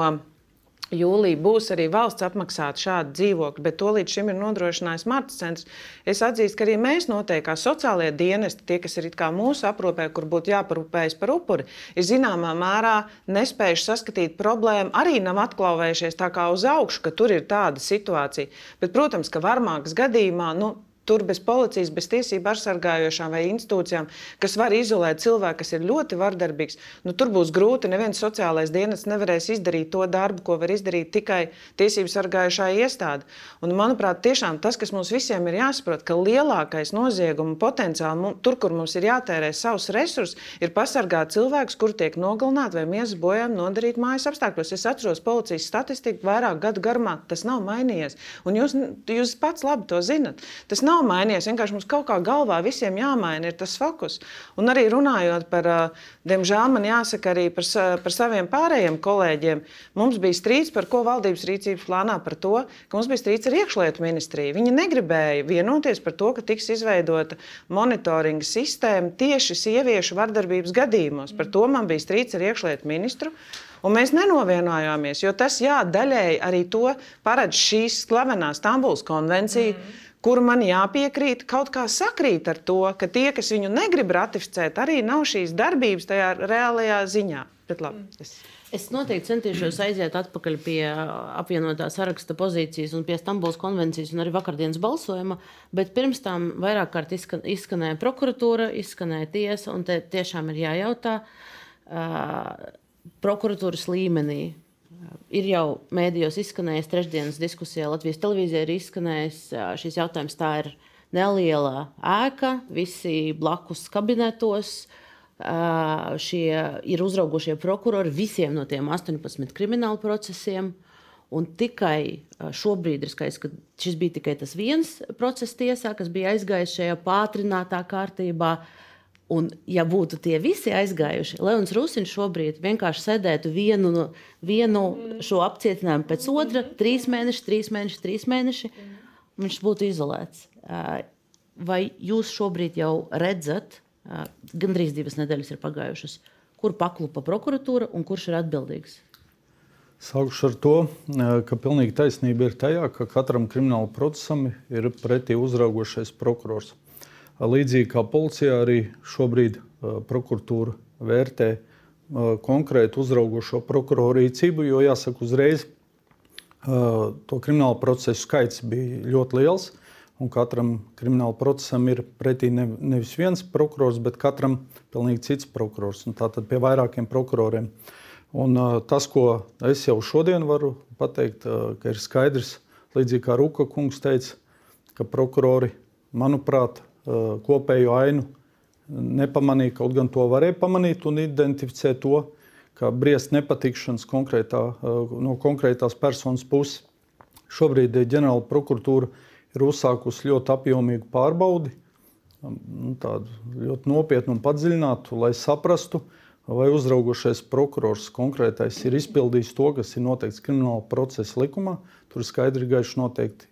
Jūlijā būs arī valsts apmaksāta šāda dzīvokļa, bet to līdz šim ir nodrošinājis Marta centrs. Es atzīstu, ka arī mēs noteikti kā sociālie dienesti, tie, kas ir mūsu aprūpē, kur būtu jāparūpējas par upuri, ir zināmā mērā nespējuši saskatīt problēmu, arī nav atklāvējušies tā kā uz augšu, ka tur ir tāda situācija. Bet, protams, ka varmākas gadījumā. Nu, Tur bez policijas, bez tiesību aizsargājošām vai institūcijām, kas var izolēt cilvēku, kas ir ļoti vardarbīgs, nu, tur būs grūti. Neviens sociālais dienas nevarēs izdarīt to darbu, ko var izdarīt tikai tiesību sargājošā iestāde. Un, manuprāt, tiešām tas, kas mums visiem ir jāsaprot, ka lielākais nozieguma potenciāls, tur, kur mums ir jātērē savus resursus, ir pasargāt cilvēkus, kuri tiek nogalināti vai miesas bojām nodarīt mājas apstākļos. Es atceros policijas statistiku vairāk gadu garumā, tas nav mainījies. Un jūs, jūs pats labi to zinat. Tas nav nav mainījies. Vienkārši mums kaut kā galvā visiem jāmaina tas fokus. Un arī runājot par, diemžēl man jāsaka arī par, par saviem pārējiem kolēģiem, mums bija strīds, par ko valdības rīcības plānā par to, ka mums bija strīds ar iekšlietu ministriju. Viņi negribēja vienoties par to, ka tiks izveidota monitoringa sistēma tieši sieviešu vardarbības gadījumos. Par to man bija strīds ar iekšlietu ministru. Un mēs nenovienojāmies, jo tas jā, daļēji arī to paredz šīs slavenā Stambulas konvencija. Mm kur man jāpiekrīt, kaut kā sakrīt ar to, ka tie, kas viņu negrib ratificēt, arī nav šīs darbības tajā reālajā ziņā. Bet, labi, es... Es noteikti centīšos aiziet atpakaļ pie apvienotā saraksta pozīcijas un pie Stambulas konvencijas un arī vakardienas balsojuma. Bet pirms tam vairāk kārt izskan, izskanēja prokuratūra, izskanēja tiesa. Un te tiešām ir jājautā uh, prokuratūras līmenī, Ir jau mēdījos izskanējis trešdienas diskusijā, Latvijas televīzijā ir izskanējis šis jautājums. Tā ir neliela ēka, visi blakus kabinetos. Šie ir uzraugošie prokurori visiem no tiem 18 kriminālu procesiem. Un tikai šobrīd ir skaidrs, ka šis bija tikai tas viens process tiesā, kas bija aizgājis šajā pātrinātā kārtībā. Uh, Un, ja būtu tie visi aizgājuši, Leons Rusiņš šobrīd vienkārši sēdētu vienu, no, vienu šo apcietinājumu pēc otra, trīs mēneši, trīs mēneši, trīs mēneši, viņš būtu izolēts. Vai jūs šobrīd jau redzat, gandrīz divas nedēļas ir pagājušas, kur paklupa prokuratūra un kurš ir atbildīgs? Sākšu ar to, ka pilnīgi taisnība ir tajā, ka katram krimināla procesam ir pretī uzraugošais prokurors. Līdzīgi kā policijā, arī šobrīd prokuratūra vērtē konkrētu uzraugošo prokuroru rīcību, jo jāsaka uzreiz, to kriminālu procesu skaits bija ļoti liels. Un katram krimināla procesam ir pretī ne, nevis viens prokurors, bet katram pilnīgi cits prokurors. Tātad pie vairākiem prokuroriem. Un, tas, ko es jau šodien varu pateikt, ir skaidrs, līdzīgi kā Ruka kungs teica, ka prokurori, manuprāt, kopējo ainu nepamanīja, kaut gan to varēja pamanīt un identificēt to, ka briest nepatikšanas konkrētā, no konkrētās personas puses. Šobrīd ģenerāla prokuratūra ir uzsākusi ļoti apjomīgu pārbaudi, nu, tādu ļoti nopietnu un padziļinātu, lai saprastu, vai uzraugošais prokurors konkrētais ir izpildījis to, kas ir noteikts krimināla procesa likumā. Tur ir skaidri gaiši noteikti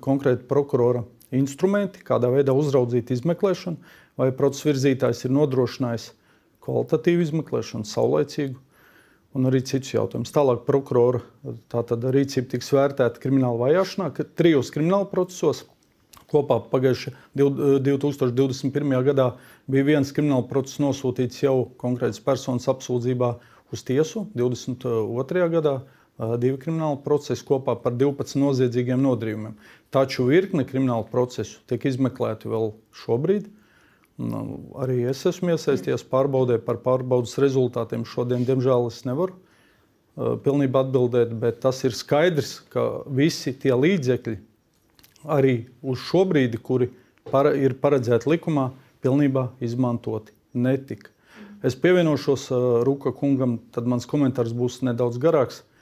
konkrēti prokurora instrumenti, kādā veidā uzraudzīt izmeklēšanu, vai procesa virzītājs ir nodrošinājis kvalitatīvu izmeklēšanu, saulaicīgu un arī citus jautājumus. Tālāk prokurora rīcība tiks vērtēta krimināla vajāšanā, ka trijos krimināla procesos. Kopā pagājušajā 2021. gadā bija viens krimināla process nosūtīts jau konkrētas personas apsūdzībā uz tiesu. 22. gadā divi krimināli procesi kopā par 12 noziedzīgiem nodarījumiem. Taču virkne kriminālu procesu tiek izmeklēti vēl šobrīd. Arī es esmu iesaistījies pārbaudē par pārbaudas rezultātiem. Šodien, diemžēl, es nevaru pilnībā atbildēt, bet tas ir skaidrs, ka visi tie līdzekļi, arī uz šo brīdi, kuri para, ir paredzēti likumā, pilnībā izmantoti netika. Es pievienošos Rūka kungam, tad mans komentārs būs nedaudz garāks. Uh,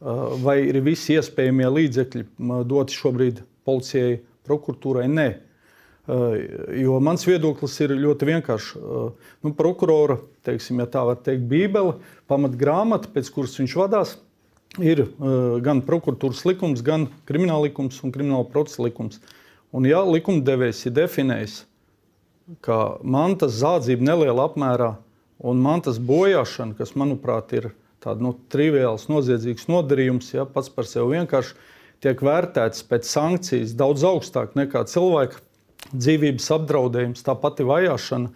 vai ir visi iespējamie līdzekļi doti šobrīd policijai, prokuratūrai? Nē. Jo mans viedoklis ir ļoti vienkāršs. Nu, prokurora, teiksim, ja tā var teikt, bībele, pamatgrāmata, pēc kuras viņš vadās, ir gan prokuratūras likums, gan krimināla likums un krimināla procesa likums. Un, ja likumdevējs ir definējis, ka mantas zādzība nelielā apmērā un mantas bojāšana, kas, manuprāt, ir tāds nu, triviāls, noziedzīgs nodarījums, ja pats par sevi vienkārši tiek vērtēts pēc sankcijas daudz augstāk nekā cilvēka dzīvības apdraudējums, tā pati vajāšana,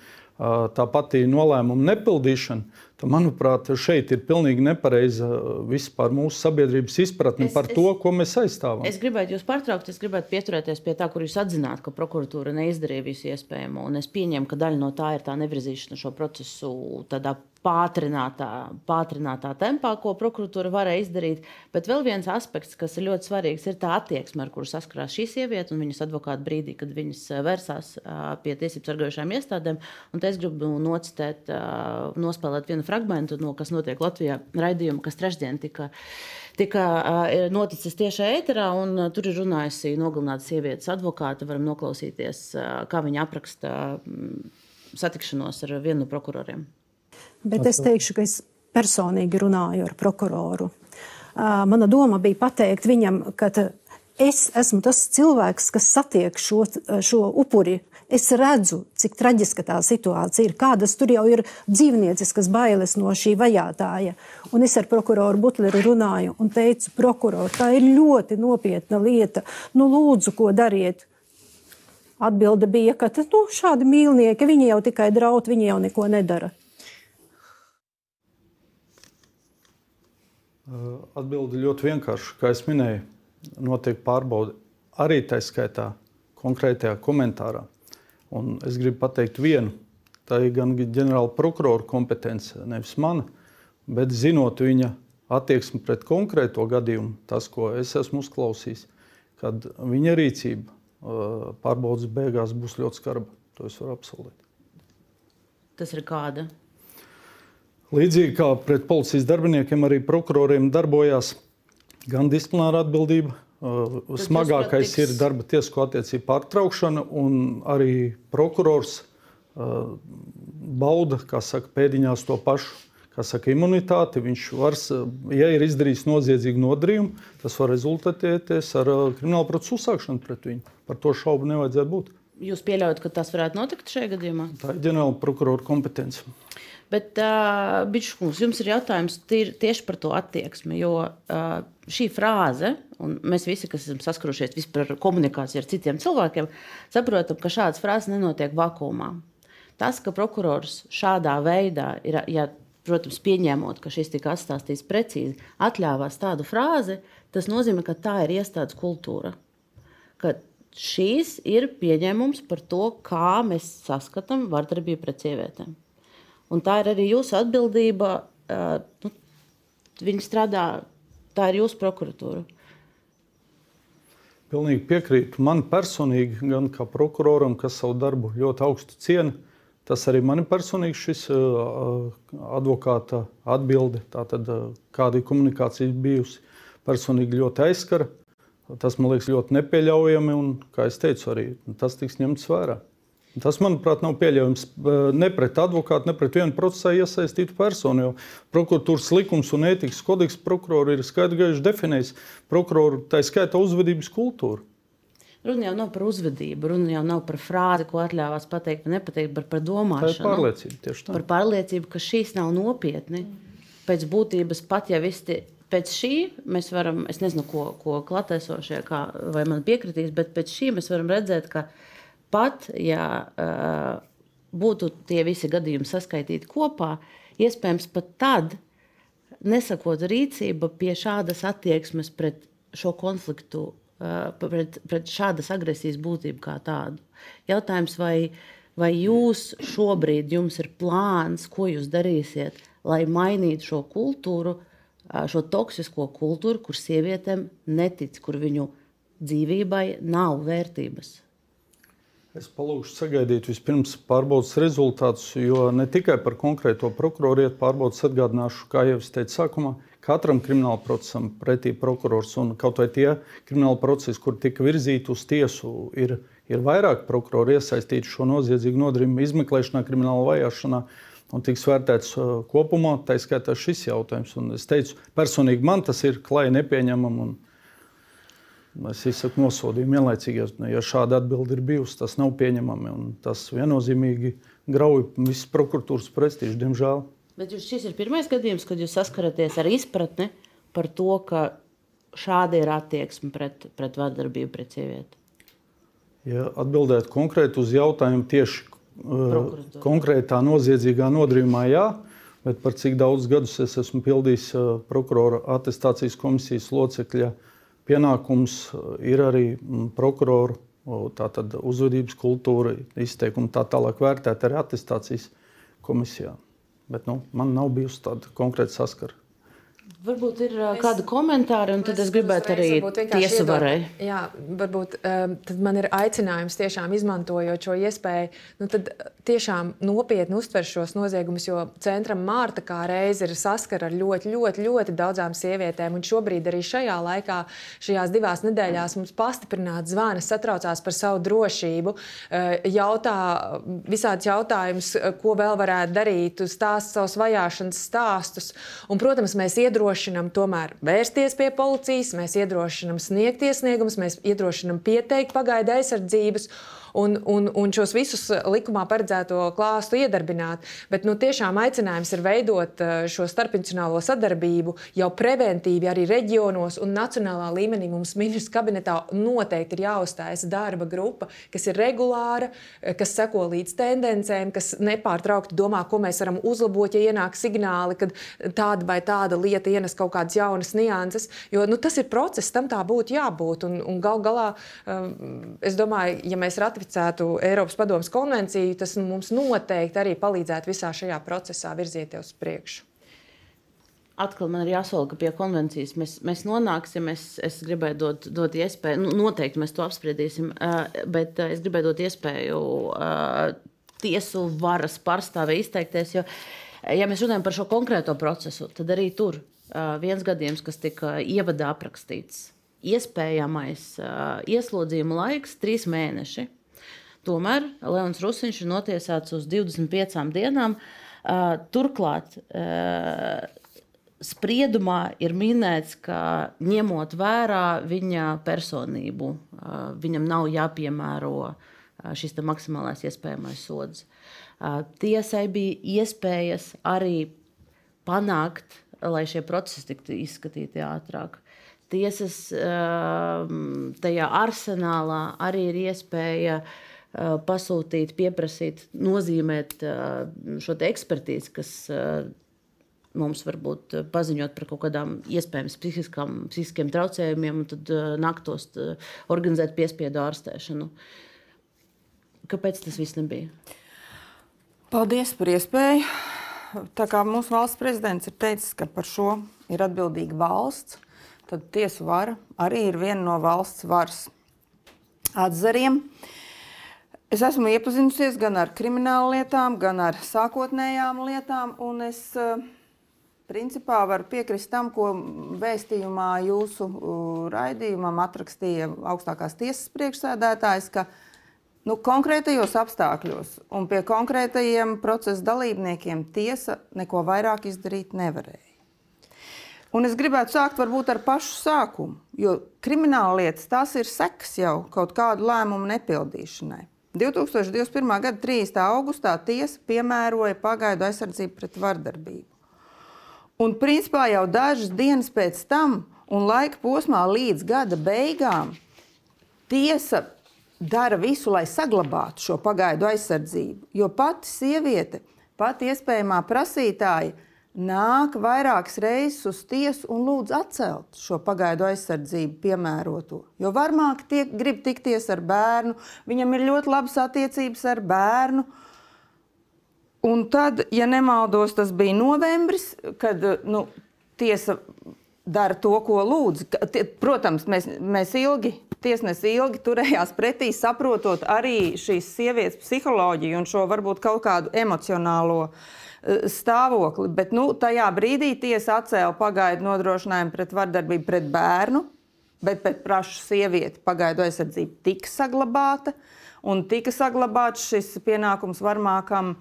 tā pati nolēmuma nepildīšana, tad, manuprāt, šeit ir pilnīgi nepareiza vispār mūsu sabiedrības izpratne es, par to, es, ko mēs aizstāvam. Es gribētu jūs pārtraukt, es gribētu pieturēties pie tā, kur jūs atzināt, ka prokuratūra neizdarīja visu iespējamo. Es pieņemu, ka daļa no tā ir tā nevirzīšana šo procesu tādā pātrinātā, pātrinātā tempā, ko prokuratūra varēja izdarīt. Bet vēl viens aspekts, kas ir ļoti svarīgs, ir tā attieksme, ar kuru saskarās šī sieviete un viņas advokāta brīdī, kad viņas vērsās pie tiesību sargājušām iestādēm. Un es gribu nocitēt, nospēlēt vienu fragment, no kas notiek Latvijā raidījuma, kas trešdien tika tika noticis tiešā ēterā, tur ir runājusi nogalināta sievietes advokāte. Varam noklausīties, kā viņa apraksta satikšanos ar vienu no prokuroriem. Bet es teikšu, ka es personīgi runāju ar prokuroru. Mana doma bija pateikt viņam, ka es esmu tas cilvēks, kas satiek šo, šo upuri. Es redzu, cik traģiska tā situācija ir, kādas tur jau ir dzīvnieciskas bailes no šī vajātāja. Un es ar prokuroru Butleru runāju un teicu, prokuror, tā ir ļoti nopietna lieta. Nu, lūdzu, ko dariet? Atbilde bija, ka nu, šādi mīlnieki, viņi jau tikai draud, viņi jau neko nedara. Atbilde ļoti vienkārša. Kā jau minēju, notiek pārbaude arī tā skaitā konkrētajā komentārā. Un es gribu pateikt vienu. Tā ir gan ģenerāla prokurora kompetence, nevis mana, bet zinot viņa attieksmi pret konkrēto gadījumu, tas, ko es esmu uzklausījis, kad viņa rīcība pārbaudas beigās būs ļoti skarba. To es varu apsolīt. Tas ir kāda? Līdzīgi kā pret policijas darbiniekiem, arī prokuroriem darbojās gan disciplināra atbildība. Tad Smagākais tiks... ir darba tiesisko attiecību pārtraukšana, un arī prokurors uh, bauda saka, pēdiņās to pašu. Saka, imunitāti, viņš var, ja ir izdarījis noziedzīgu nodarījumu, tas var rezultēties ar kriminālu procesu uzsākšanu pret viņu. Par to šaubu nevajadzētu būt. Jūs pieļaujat, ka tas varētu notikt šajā gadījumā? Tā ir ģenerāla prokurora kompetence. Bet, uh, Biškungs, jums ir jautājums tieši par to attieksmi, jo uh, šī frāze, un mēs visi, kas esam saskurušies vispār ar komunikāciju ar citiem cilvēkiem, saprotam, ka šādas frāzes nenotiek vakumā. Tas, ka prokurors šādā veidā ir, ja, protams, pieņemot, ka šis tika atstāstīts precīzi, atļāvās tādu frāzi, tas nozīmē, ka tā ir iestādes kultūra. Ka šīs ir pieņēmums par to, kā mēs saskatām vardarbību pret sievietēm. Un tā ir arī jūsu atbildība. Uh, nu, viņi strādā, tā ir jūsu prokuratūra. Pilnīgi piekrītu. Man personīgi, gan kā prokuroram, kas savu darbu ļoti augstu ciena, tas arī man personīgi šis uh, advokāta atbilde, tātad uh, kāda ir komunikācija bijusi, personīgi ļoti aizskara. Tas man liekas ļoti nepieļaujami, un, kā jau teicu, arī tas tiks ņemts vērā. Tas, manuprāt, nav pieļaujams ne pret advokātu, ne pret vienu procesā iesaistītu personu. Prokuratūras likums un ētikas kodeks prokuroru ir skaidri gaiši definējis prokuroru, tā skaitā uzvedības kultūru. Runa jau nav par uzvedību, runa jau nav par frāzi, ko atļāvās pateikt, nepateikt, bet par domāšanu. Tā ir pārliecība tieši tā. Par pārliecību, ka šīs nav nopietni. Pēc būtības pat ja visi pēc šī mēs varam, es nezinu, ko, ko klātesošie vai man piekritīs, bet pēc šī mēs varam redzēt, ka pat ja uh, būtu tie visi gadījumi saskaitīti kopā, iespējams, pat tad nesakot rīcība pie šādas attieksmes pret šo konfliktu, uh, pret, pret šādas agresijas būtību kā tādu. Jautājums, vai, vai jūs šobrīd jums ir plāns, ko jūs darīsiet, lai mainītu šo kultūru, uh, šo toksisko kultūru, kur sievietēm netic, kur viņu dzīvībai nav vērtības? Es palūgšu sagaidīt vispirms pārbaudas rezultātus, jo ne tikai par konkrēto prokuroru iet pārbaudas atgādināšu, kā jau es teicu sākumā, katram krimināla procesam pretī prokurors un kaut vai tie krimināla procesi, kur tika virzīti uz tiesu, ir, ir vairāk prokuroru iesaistīti šo noziedzīgu nodarījumu izmeklēšanā, krimināla vajāšanā. Un tiks vērtēts uh, kopumā, tā skaitā šis jautājums. Un es teicu, personīgi man tas ir klāji nepieņemami. Es izsaku nosodījumu vienlaicīgi, ja šāda atbilde ir bijusi. Tas nav pieņemami un tas viennozīmīgi grauj visas prokuratūras prestižu, diemžēl. Bet jūs, šis ir pirmais gadījums, kad jūs saskaraties ar izpratni par to, ka šāda ir attieksme pret, pret vardarbību pret sievieti. Ja atbildētu konkrēti uz jautājumu tieši uh, konkrētā noziedzīgā nodarījumā, jā, bet par cik daudz gadus es esmu pildījis uh, prokurora attestācijas komisijas locekļa uh, pienākums uh, ir arī mm, prokuroru tātad, uzvedības kultūra, izteikumi tā tālāk vērtēt arī attestācijas komisijā. Bet nu, man nav bijusi tāda konkrēta saskara. Varbūt ir uh, kādi komentāri, un tad es gribētu arī tiesu varai. Jā, varbūt um, tad man ir aicinājums tiešām izmantojot šo iespēju, nu tad tiešām nopietni uztver šos noziegumus, jo centram Mārta kā reize ir saskara ar ļoti, ļoti, ļoti daudzām sievietēm, un šobrīd arī šajā laikā, šajās divās nedēļās mums pastiprināti zvani, satraucās par savu drošību, jautā visādus jautājumus, ko vēl varētu darīt, stāst savus vajāšanas stāstus, un, protams, mēs iedrošinām iedrošinām tomēr vērsties pie policijas, mēs iedrošinām sniegt iesniegumus, mēs iedrošinām pieteikt pagaidu aizsardzības un, un, un šos visus eh, likumā paredzēto klāstu iedarbināt. Bet nu, tiešām aicinājums ir veidot eh, šo starpinstitucionālo sadarbību jau preventīvi arī reģionos un nacionālā līmenī. Mums ministrs kabinetā noteikti ir jāuzstājas darba grupa, kas ir regulāra, eh, kas seko līdz tendencēm, kas nepārtraukti domā, ko mēs varam uzlabot, ja ienāk signāli, kad tāda vai tāda lieta ienes kaut kādas jaunas nianses. Jo nu, tas ir process, tam tā būtu jābūt. Un, un gal galā, es domāju, ja mēs ratificējam ratificētu Eiropas Padomus konvenciju, tas mums noteikti arī palīdzētu visā šajā procesā virzieties uz priekšu. Atkal man ir jāsaka, ka pie konvencijas mēs, mēs nonāksim. Es, es gribēju dot, dot iespēju, nu, noteikti mēs to apspriedīsim, bet es gribēju dot iespēju tiesu varas pārstāvē izteikties. Jo, ja mēs runājam par šo konkrēto procesu, tad arī tur viens gadījums, kas tika ievadā aprakstīts, iespējamais ieslodzījuma laiks - trīs mēneši. Tomēr Leons Rusiņš ir notiesāts uz 25 dienām. Turklāt spriedumā ir minēts, ka ņemot vērā viņa personību, viņam nav jāpiemēro šis maksimālais iespējamais sods. tiesai bija iespējas arī panākt, lai šie procesi tiktu izskatīti ātrāk. Tiesas tajā arsenālā arī ir iespēja pasūtīt, pieprasīt, nozīmēt šo ekspertīzi, kas mums varbūt paziņot par kaut kādām iespējams psihiskiem traucējumiem, un tad naktos organizēt piespiedu ārstēšanu. Kāpēc tas viss nebija? Paldies par iespēju. Tā kā mūsu valsts prezidents ir teicis, ka par šo ir atbildīga valsts, tad tiesu vara arī ir viena no valsts varas atzariem. Es esmu iepazinusies gan ar kriminālu lietām, gan ar sākotnējām lietām, un es principā varu piekrist tam, ko vēstījumā jūsu raidījumam atrakstīja augstākās tiesas priekšsēdētājs, ka Nu, konkrētajos apstākļos un pie konkrētajiem procesa dalībniekiem tiesa neko vairāk izdarīt nevarēja. Un es gribētu sākt varbūt ar pašu sākumu, jo krimināla lietas tās ir sekas jau kaut kādu lēmumu nepildīšanai. 2021. gada 30. augustā tiesa piemēroja pagaidu aizsardzību pret vardarbību. Un principā jau dažas dienas pēc tam un laika posmā līdz gada beigām tiesa dara visu, lai saglabātu šo pagaidu aizsardzību. Jo pati sieviete, pati iespējamā prasītāja, nāk vairākas reizes uz tiesu un lūdz atcelt šo pagaidu aizsardzību, piemēroto. Jo varmāk tiek, grib tikties ar bērnu, viņam ir ļoti labas attiecības ar bērnu. Un tad, ja nemaldos, tas bija novembris, kad nu, tiesa dara to, ko lūdz. Protams, mēs, mēs ilgi tiesnesis ilgi turējās pretī, saprotot arī šīs sievietes psiholoģiju un šo varbūt kaut kādu emocionālo uh, stāvokli. Bet nu, tajā brīdī tiesa atcēla pagaidu nodrošinājumu pret vardarbību pret bērnu, bet pret prašu sievieti pagaidu aizsardzība tika saglabāta. Un tika saglabāts šis pienākums varmākam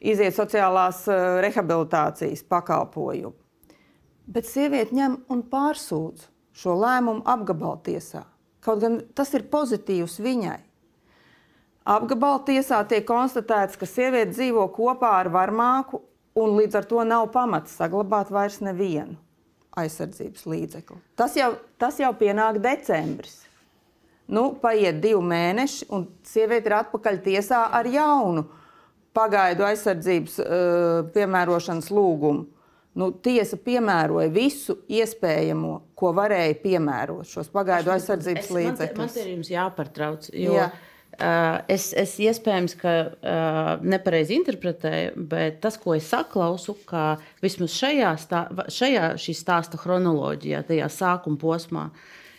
iziet sociālās uh, rehabilitācijas pakalpojumu. Bet sieviete ņem un pārsūdz šo lēmumu apgabaltiesā. Kaut gan tas ir pozitīvs viņai. Apgabala tiesā tiek konstatēts, ka sieviete dzīvo kopā ar varmāku, un līdz ar to nav pamats saglabāt vairs nevienu aizsardzības līdzekli. Tas jau, tas jau pienāk decembris. Nu, paiet divi mēneši, un sieviete ir atpakaļ tiesā ar jaunu pagaidu aizsardzības uh, piemērošanas lūgumu. Nu, tiesa piemēroja visu iespējamo, ko varēja piemērot šos pagaidu aizsardzības līdzekļus. Man, man ir jums jāpārtrauc. Jo... Jā. Uh, es, es iespējams, ka uh, nepareizi interpretēju, bet tas, ko es saklausu, ka vismaz šajā, stā, šajā stāsta chronoloģijā, tajā sākuma posmā,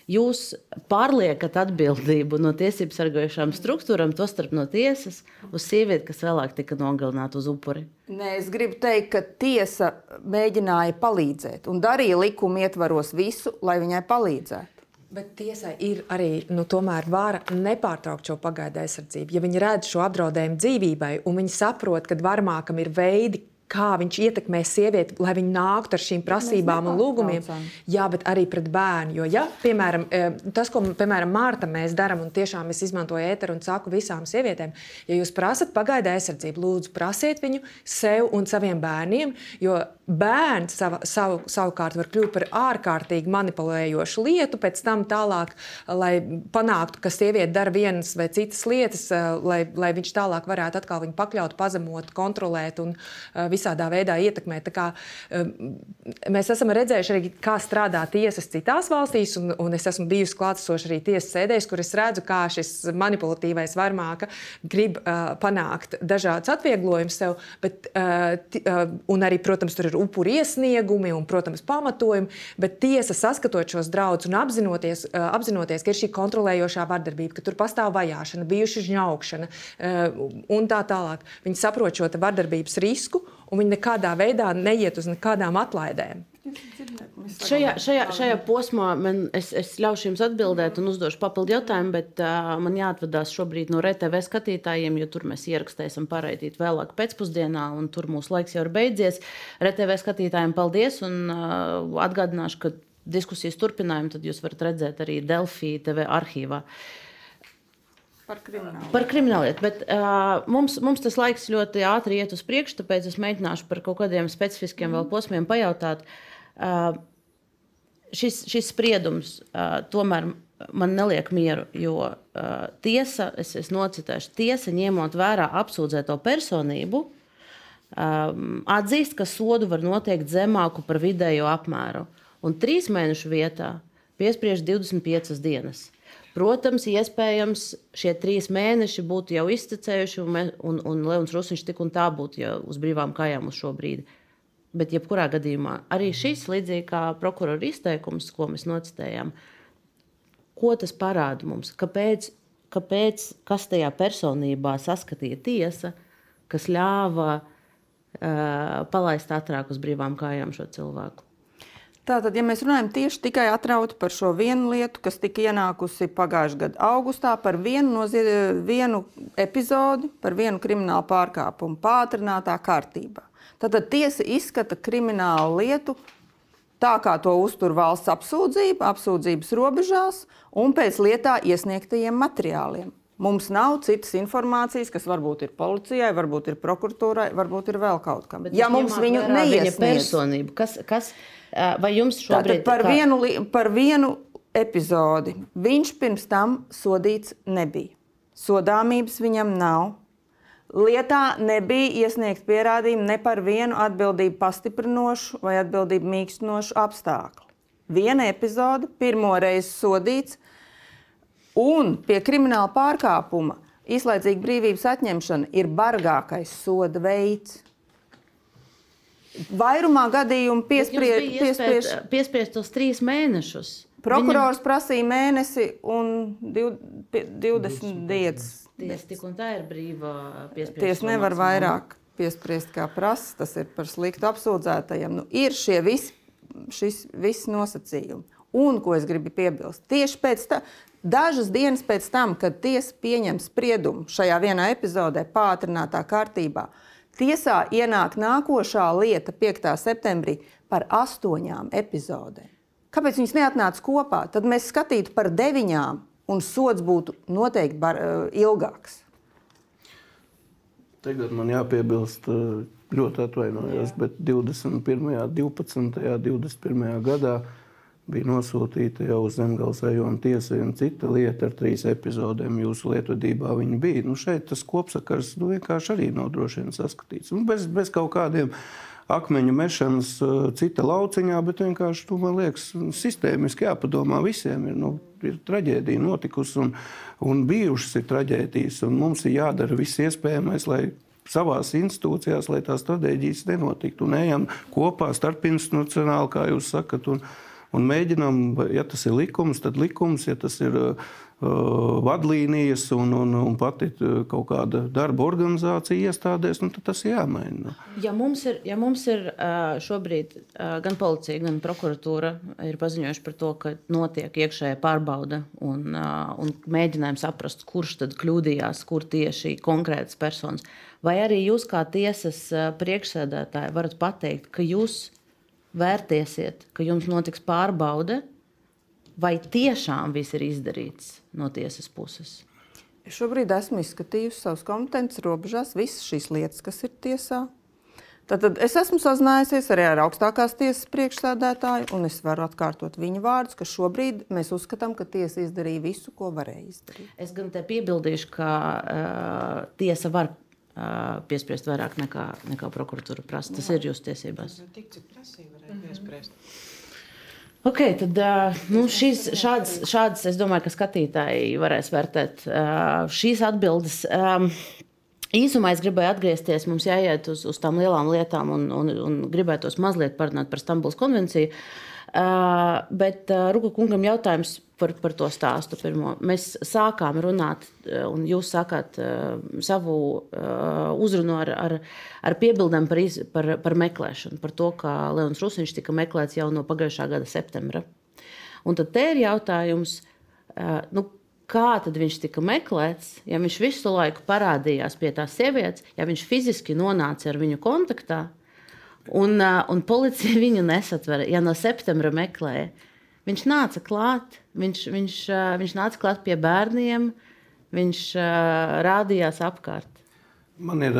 jūs pārliekat atbildību no tiesību sargājušām struktūrām, tostarp no tiesas, uz sievieti, kas vēlāk tika nogalināta uz upuri? Nē, es gribu teikt, ka tiesa mēģināja palīdzēt un darīja likuma ietvaros visu, lai viņai palīdzētu. Bet tiesai ir arī nu, vara nepārtraukt šo pagaidu aizsardzību. Ja viņi redz šo apdraudējumu dzīvībai, un viņi saprot, ka varmākam ir veidi, kā viņš ietekmē sievieti, lai viņa nāktu ar šīm prasībām un lūgumiem. Jā, bet arī pret bērnu. Jo, ja, piemēram, e, tas, ko piemēram Mārta mēs darām, un tiešām es izmantoju ēteru un saku visām sievietēm, ja jūs prasat pagaidu aizsardzību, lūdzu, prasiet viņu sev un saviem bērniem, jo bērns sava, savu, savukārt var kļūt par ārkārtīgi manipulējošu lietu, pēc tam tālāk, lai panāktu, ka sieviete dara vienas vai citas lietas, e, lai, lai viņš tālāk varētu atkal viņu pakļaut, pazemot, kontrolēt un uh, visādā veidā ietekmē. Kā, um, mēs esam redzējuši arī, kā strādā tiesas citās valstīs, un, un es esmu bijusi klātesoša arī tiesas sēdēs, kur es redzu, kā šis manipulatīvais varmāka grib uh, panākt dažādus atvieglojumus sev, bet, uh, t, uh, un arī, protams, tur ir upuri iesniegumi un, protams, pamatojumi, bet tiesa saskatot šos draudus un apzinoties, uh, apzinoties, ka ir šī kontrolējošā vardarbība, ka tur pastāv vajāšana, bijuši žņaukšana uh, un tā tālāk. Viņi saprot šo vardarbības risku un viņi nekādā veidā neiet uz nekādām atlaidēm. Šajā, šajā, šajā posmā man, es, es ļaušu jums atbildēt un uzdošu papildu jautājumu, bet uh, man jāatvadās šobrīd no RTV skatītājiem, jo tur mēs ierakstēsim paraidīt vēlāk pēcpusdienā, un tur mūsu laiks jau ir beidzies. RTV skatītājiem paldies un uh, atgādināšu, ka diskusijas turpinājumu tad jūs varat redzēt arī Delfī TV arhīvā. Par kriminālu. Par krimināllietu, bet uh, mums, mums tas laiks ļoti ātri iet uz priekšu, tāpēc es mēģināšu par kaut kādiem specifiskiem vēl posmiem pajautāt. Uh, šis, šis spriedums uh, tomēr man neliek mieru, jo uh, tiesa, es, es nocitēšu, tiesa ņemot vērā apsūdzēto personību, um, atzīst, ka sodu var noteikt zemāku par vidējo apmēru. Un trīs mēnešu vietā piespriež 25 dienas. Protams, iespējams, šie trīs mēneši būtu jau iztecējuši, un, un, un Leons Rusiņš tik un tā būtu jau uz brīvām kājām uz šo brīdi. Bet, jebkurā gadījumā, arī šis, līdzīgi kā prokurora izteikums, ko mēs nocitējām, ko tas parāda mums? Kāpēc, kāpēc kas tajā personībā saskatīja tiesa, kas ļāva uh, palaist ātrāk uz brīvām kājām šo cilvēku? Tātad, ja mēs runājam tieši tikai atrauti par šo vienu lietu, kas tika ienākusi pagājušā gada augustā, par vienu, nozie, vienu epizodi, par vienu kriminālu pārkāpumu pātrinātā kārtībā. Tātad tiesa izskata kriminālu lietu tā, kā to uztur valsts apsūdzība, apsūdzības robežās un pēc lietā iesniegtajiem materiāliem. Mums nav citas informācijas, kas varbūt ir policijai, varbūt ir prokuratūrai, varbūt ir vēl kaut kam. Bet ja mums viņu neiesniedz, personību, kas, kas, vai jums šobrīd Tātad par, kā- vienu, par vienu epizodi viņš pirms tam sodīts nebija. Sodāmības viņam nav. Lietā nebija iesniegt pierādījumi ne par vienu atbildību pastiprinošu vai atbildību mīkstinošu apstākļu. Viena epizode, pirmo reizi sodīts, un pie krimināla pārkāpuma izlaicīga brīvības atņemšana ir bargākais soda veids. Vairumā gadījumu piespriež, piespriež, piespriezt tos trīs mēnešus. Prokurors prasīja mēnesi un div, pie- 20 dienas. Tiesa tik un tā ir brīva piespriest. Tiesa nevar maksimumu. vairāk piespriest, kā prasa. Tas ir par sliktu apsūdzētajiem. Nu, ir šie visi, šis, visi nosacījumi. Un, ko es gribu piebilst, tieši pēc tam, dažas dienas pēc tam, kad tiesa pieņem spriedumu šajā vienā epizodē, pātrinātā kārtībā, tiesā ienāk nākošā lieta 5. septembrī par astoņām epizodēm. Kāpēc viņas neatnāca kopā? Tad mēs skatītu par deviņām, un sots būtu noteikti bar, eh, ilgāks. Tagad man jāpiebilst, eh, ļoti atvainojos, bet 21., 12., 21. gadā bija nosūtīta jau uz Zemgales rajona tiesai un cita lieta ar trīs epizodēm jūsu lietvedībā. Viņa bija. Nu, šeit tas kopsakars nu, vienkārši arī nav droši vien saskatīts. Un bez, bez kaut kādiem akmeņu mešanas eh, cita lauciņā, bet vienkārši, nu, man liekas, sistēmiski jāpadomā visiem. Ir, nu, ir traģēdija notikusi un, un bijušas ir traģēdijas, un mums ir jādara viss iespējamais, lai savās institūcijās, lai tās stratēģijas nenotiktu. Un ejam kopā starpinstitucionāli, kā jūs sakat, un, un mēģinām, ja tas ir likums, tad likums, ja tas ir vadlīnijas un, un, un pati kaut kāda darba organizācija iestādēs, nu, tad tas jāmaina. Ja mums ir, ja mums ir šobrīd gan policija, gan prokuratūra ir paziņojuši par to, ka notiek iekšējā pārbauda un, un mēģinājums saprast, kurš tad kļūdījās, kur tieši konkrētas personas. Vai arī jūs, kā tiesas priekšsēdētāji, varat pateikt, ka jūs vērtēsiet, ka jums notiks pārbaude, vai tiešām viss ir izdarīts no tiesas puses? Es šobrīd esmu izskatījusi savas kompetences robežās, visas šīs lietas, kas ir tiesā. Tad, tad es esmu sazinājusies arī ar augstākās tiesas priekšsēdētāju, un es varu atkārtot viņa vārdus, ka šobrīd mēs uzskatām, ka tiesa izdarīja visu, ko varēja izdarīt. Es gan te piebildīšu, ka uh, tiesa var uh, piespriest vairāk nekā, nekā prokuratūra prasa. Tas ir jūsu tiesībās. Tik cik prasīja, varēja piespriest. Ok, tad nu, šīs, šādas, šādas, es domāju, ka skatītāji varēs vērtēt šīs atbildes. Um, Īsumā es gribēju atgriezties, mums jāiet uz, uz tām lielām lietām, un, un, un gribētos mazliet parunāt par Stambulas konvenciju. Uh, bet uh, Ruka kungam jautājums par, par to stāstu. Pirmo. Mēs sākām runāt, uh, un jūs sākāt savu uzrunu ar, ar, ar piebildēm par, iz, par, par meklēšanu, par to, ka Leons Rusiņš tika meklēts jau no pagājušā gada septembra. Un tad te ir jautājums, nu, kā tad viņš tika meklēts, ja viņš visu laiku parādījās pie tās sievietes, ja viņš fiziski nonāca ar viņu kontaktā, uh, un policija viņu nesatvera, ja no septembra meklēja. Viņš nāca klāt, viņš, viņš, viņš nāca klāt pie bērniem, viņš rādījās apkārt? Man ir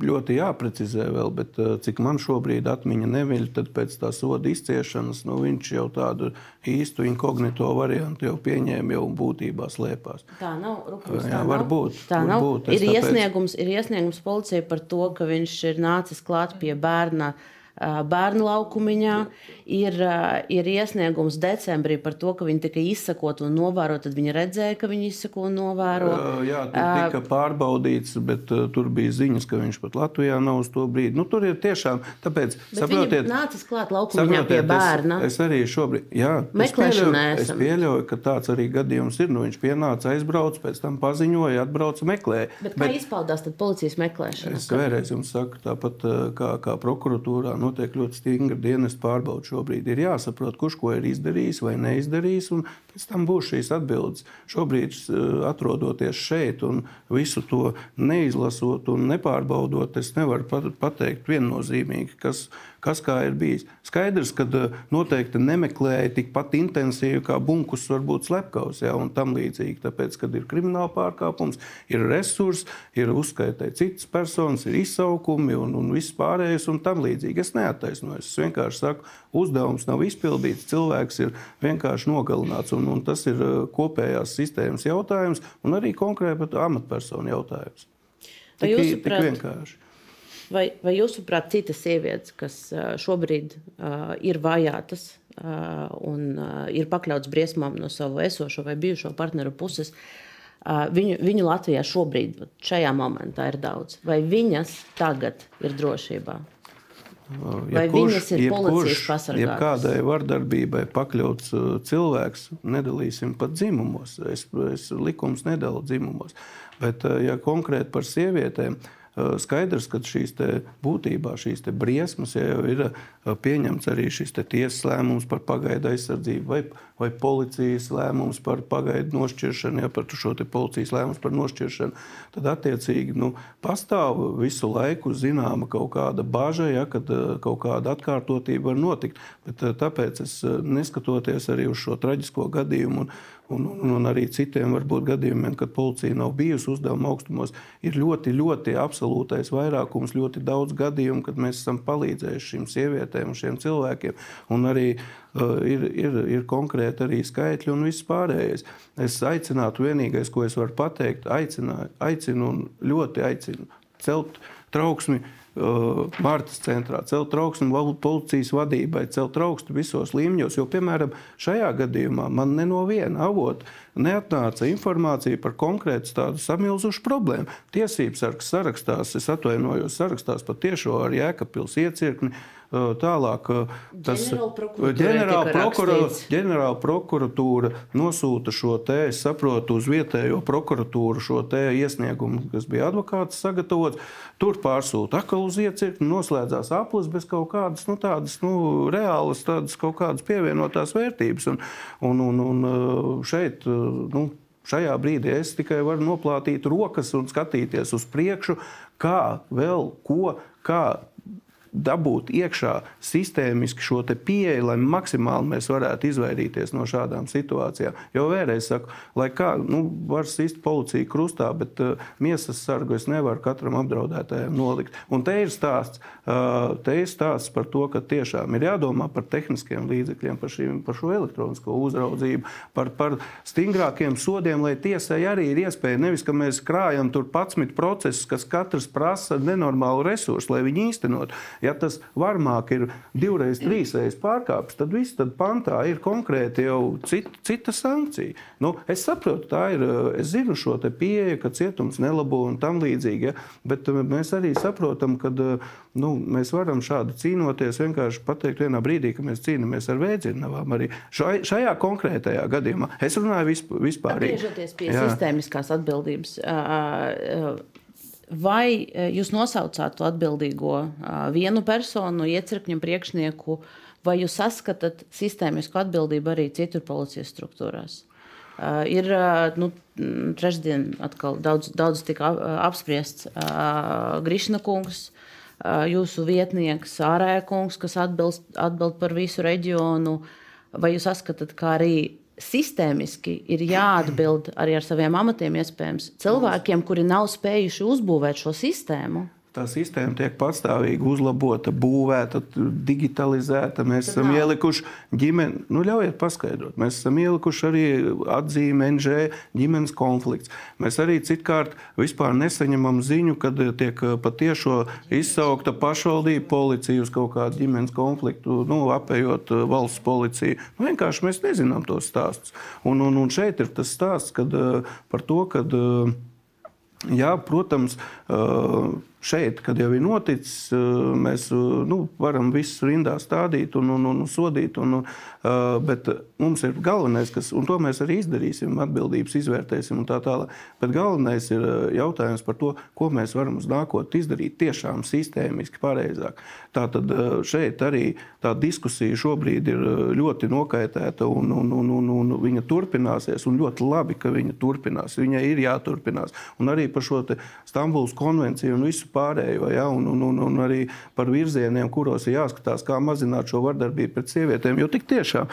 ļoti jāprecizē, vēl, bet cik man šobrīd atmiņa neviļ, tad pēc tā soda izciešanas nu, viņš jau tādu īstu inkognito variantu jau pieņēma, jau būtībā slēpās. Tā nav rupjas. Jā, varbūt. Tā var nav. Būt, ir, tāpēc... iesniegums, ir iesniegums policijai par to, ka viņš ir nācis klāt pie bērna bērnu laukumiņā. Ir, ir iesniegums decembrī par to, ka viņi tika izsakot un novērot. Tad viņi redzēja, ka viņi izsako un novēro. Jā, tur tika pārbaudīts, bet tur bija ziņas, ka viņš pat Latvijā nav uz to brīdi. Nu, tur ir tiešām tāpēc, bet saprotiet, nācis klāt laukumiņā pie bērna. Es, es arī šobrīd, jā, es pieļauju, es pieļauju, ka tāds arī gadījums ir. Nu, viņš pienāca, aizbrauca, pēc tam paziņoja, atbrauca, meklēja. Bet, bet kā izpaudās tad policijas meklēšana? Es vēlreiz jums saku, tāpat kā, kā prokuratūrā notiek ļoti stingra dienas pārbauda. Šobrīd ir jāsaprot, kurš ko ir izdarījis vai neizdarījis, un pēc tam būs šīs atbildes. Šobrīd, atrodoties šeit un visu to neizlasot un nepārbaudot, es nevaru pateikt viennozīmīgi, kas ir kas kā ir bijis. Skaidrs, ka eh, noteikti nemeklēja tikpat intensīvi kā bunkus, varbūt slepkavs ja, un tam līdzīgi. Tāpēc, kad ir krimināla pārkāpums, ir resursi, ir uzskaitē citas personas, ir izsaukumi un, un viss pārējais un tam līdzīgi. Es neattaisnoju. Es vienkārši saku, uzdevums nav izpildīts, cilvēks ir vienkārši nogalināts. Un, un tas ir eh, kopējās sistēmas jautājums un arī konkrēti amatpersonu jautājums. Tik, tik vienkārši. Vai, vai jūsuprāt, citas sievietes, kas šobrīd uh, ir vajātas uh, un uh, ir pakļautas briesmām no savu esošo vai bijušo partneru puses, uh, viņu, viņu Latvijā šobrīd, šajā momentā, ir daudz? Vai viņas tagad ir drošībā? Vai jebkurš, viņas ir policijas pasargātas? Ja kādai vardarbībai pakļauts cilvēks, nedalīsim pat dzimumos. Es, es likums nedala dzimumos. Bet, ja konkrēti par sievietēm, Eh, skaidrs, ka šīs būtībā šīs briesmas ja jau ir eh, pieņemts arī šis tiesas lēmums par pagaidu aizsardzību vai, vai policijas lēmums par pagaidu nošķiršanu, ja par šo policijas lēmumu par nošķiršanu. Tad attiecīgi nu, pastāv visu laiku zināma kaut kāda bažas, ja, kad eh, kaut kāda atkārtotība var notikt. Bet, tāpēc es neskatoties arī uz šo traģisko gadījumu. Un, un, un, un arī citiem varbūt gadījumiem, kad policija nav bijusi uzdevuma augstumos, ir ļoti, ļoti absolūtais vairākums, ļoti daudz gadījumu, kad mēs esam palīdzējuši šīm sievietēm un šiem cilvēkiem. Un arī uh, ir, ir, ir konkrēti arī skaitļi un viss pārējais. Es aicinātu, vienīgais, ko es varu pateikt, aicinu, aicinu un ļoti aicinu celt trauksmi Uh, Martas centrā, celt trauksmi policijas vadībai, celt trauksmi visos līmeņos. Jo, piemēram, šajā gadījumā man ne no viena avota neatnāca informācija par konkrētu tādu samilzušu problēmu. Tiesības sargs sarakstās, es atvainojos, sarakstās pat tiešo ar Jēkabpils iecirkni Tālāk, tas ģenerāla prokuratūra, nosūta šo te, es saprotu, uz vietējo prokuratūru šo te iesniegumu, kas bija advokāts sagatavots. Tur pārsūta atkal uz iecirkni, noslēdzās aplis bez kaut kādas nu, tādas nu, reālas, tādas kaut kādas pievienotās vērtības. Un, un, un, un šeit, nu, Šajā brīdī es tikai varu noplātīt rokas un skatīties uz priekšu, kā vēl ko, kā dabūt iekšā sistēmiski šo pieeju, lai maksimāli mēs varētu izvairīties no šādām situācijām. Jo vēlreiz saku, lai kā nu, var sist policija krustā, bet uh, miesas sargu es nevaru katram apdraudētājam nolikt. Un te ir stāsts, uh, te ir stāsts par to, ka tiešām ir jādomā par tehniskiem līdzekļiem, par, šīm, par šo elektronisko uzraudzību, par, par stingrākiem sodiem, lai tiesai arī ir iespēja nevis, ka mēs krājam tur 11 procesus, kas katrs prasa nenormālu resursu, lai viņi īstenot. Ja tas varmāk ir divreiz, trīsreiz pārkāpts, tad viss tad pantā ir konkrēti jau cita, cita sankcija. Nu, es saprotu, tā ir, es zinu šo pieeju, ka cietums nelabo un tam līdzīgi, ja, bet uh, mēs arī saprotam, ka uh, nu, mēs varam šādi cīnoties, vienkārši pateikt vienā brīdī, ka mēs cīnāmies ar vēdzinavām. Arī šai, šajā konkrētajā gadījumā es runāju vispār. Atgriežoties pie Jā. sistēmiskās atbildības. Uh, uh, Vai e, jūs nosaucāt to atbildīgo vienu personu, iecirkņu priekšnieku, vai jūs saskatāt sistēmisku atbildību arī citur policijas struktūrās? Uh, ir nu, trešdien atkal daudz, daudz tika apspriests uh, Grišna kungs, uh, jūsu vietnieks, ārējā kungs, kas atbild, atbild par visu reģionu. Vai jūs saskatāt, kā arī sistēmiski ir jāatbild arī ar saviem amatiem, iespējams, cilvēkiem, kuri nav spējuši uzbūvēt šo sistēmu tā sistēma tiek pastāvīgi uzlabota, būvēta, digitalizēta. Mēs esam nav. ielikuši ģimeni, nu ļaujiet paskaidrot, mēs esam ielikuši arī atzīmi NŽ ģimenes konflikts. Mēs arī citkārt vispār nesaņemam ziņu, kad tiek patiešo izsaukta pašvaldība policija uz kaut kādu ģimenes konfliktu, nu, apējot valsts policiju. Nu, vienkārši mēs nezinām tos stāstus. Un, un, un šeit ir tas stāsts kad, par to, ka, jā, protams, šeit, kad jau ir noticis, mēs nu, varam visus rindā stādīt un, un, un sodīt. Un, bet mums ir galvenais, kas, un to mēs arī izdarīsim, atbildības izvērtēsim un tā tālāk. Bet galvenais ir jautājums par to, ko mēs varam uz nākotnē izdarīt tiešām sistēmiski pareizāk. Tātad šeit arī tā diskusija šobrīd ir ļoti nokaitēta un, un, un, un, un viņa turpināsies. Un ļoti labi, ka viņa turpinās. Viņai ir jāturpinās. Un arī par šo Stambulas konvenciju un visu pārējo, ja, un, un, un, un arī par virzieniem, kuros ir jāskatās, kā mazināt šo vardarbību pret sievietēm. Jo tik tiešām,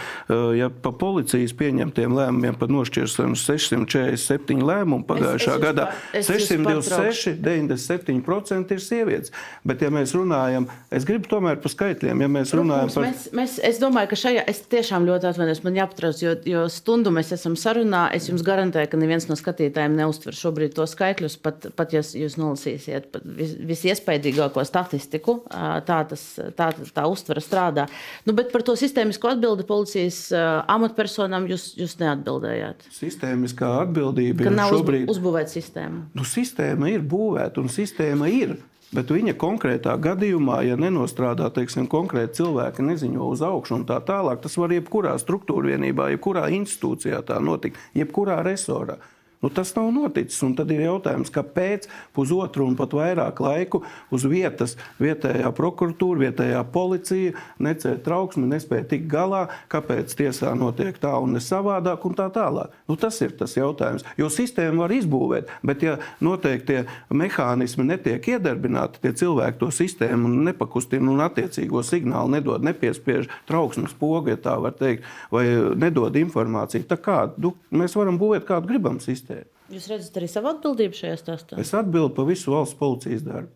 ja pa policijas pieņemtiem lēmumiem pat nošķirsim 647 lēmumu pagājušā es, es gadā, 626, 97% ir sievietes. Bet, ja mēs runājam, es gribu tomēr par skaitļiem, ja mēs runājam par. Mēs, mēs, es domāju, ka šajā, es tiešām ļoti atvainojos, man jāpatrauc, jo, jo stundu mēs esam sarunā. Es jums garantēju, ka neviens no skatītājiem neuztver šobrīd to skaitļus, pat, pat ja jūs nolasīsiet pat visiespaidīgāko statistiku. Tā, tas, tā, tā uztvere strādā. Nu, bet par to sistēmisko atbildi policijas amatpersonām jūs, jūs neatbildējāt. Sistēmiskā atbildība ir šobrīd uzbūvēta sistēma. Nu, sistēma ir būvēta un sistēma ir. Bet viņa konkrētā gadījumā, ja nenostrādā teiksim, konkrēti cilvēki, neziņo uz augšu un tā tālāk, tas var jebkurā struktūra vienībā, jebkurā institūcijā tā notikt, jebkurā resorā. Nu, tas nav noticis. Un tad ir jautājums, kāpēc pusotru un pat vairāk laiku uz vietas vietējā prokuratūra, vietējā policija necēla trauksmi, nespēja tikt galā, kāpēc tiesā notiek tā un ne savādāk un tā tālāk. Nu, tas ir tas jautājums. Jo sistēmu var izbūvēt, bet ja noteiktie mehānismi netiek iedarbināti, tie cilvēki to sistēmu nepakustina un attiecīgo signālu nedod, nepiespiež trauksmes pogu, ja tā var teikt, vai nedod informāciju, tad kādu nu, mēs varam būvēt kādu gribam sistēmu. Jūs redzat arī savu atbildību šajā stāstā? Es atbildu par visu valsts policijas darbu.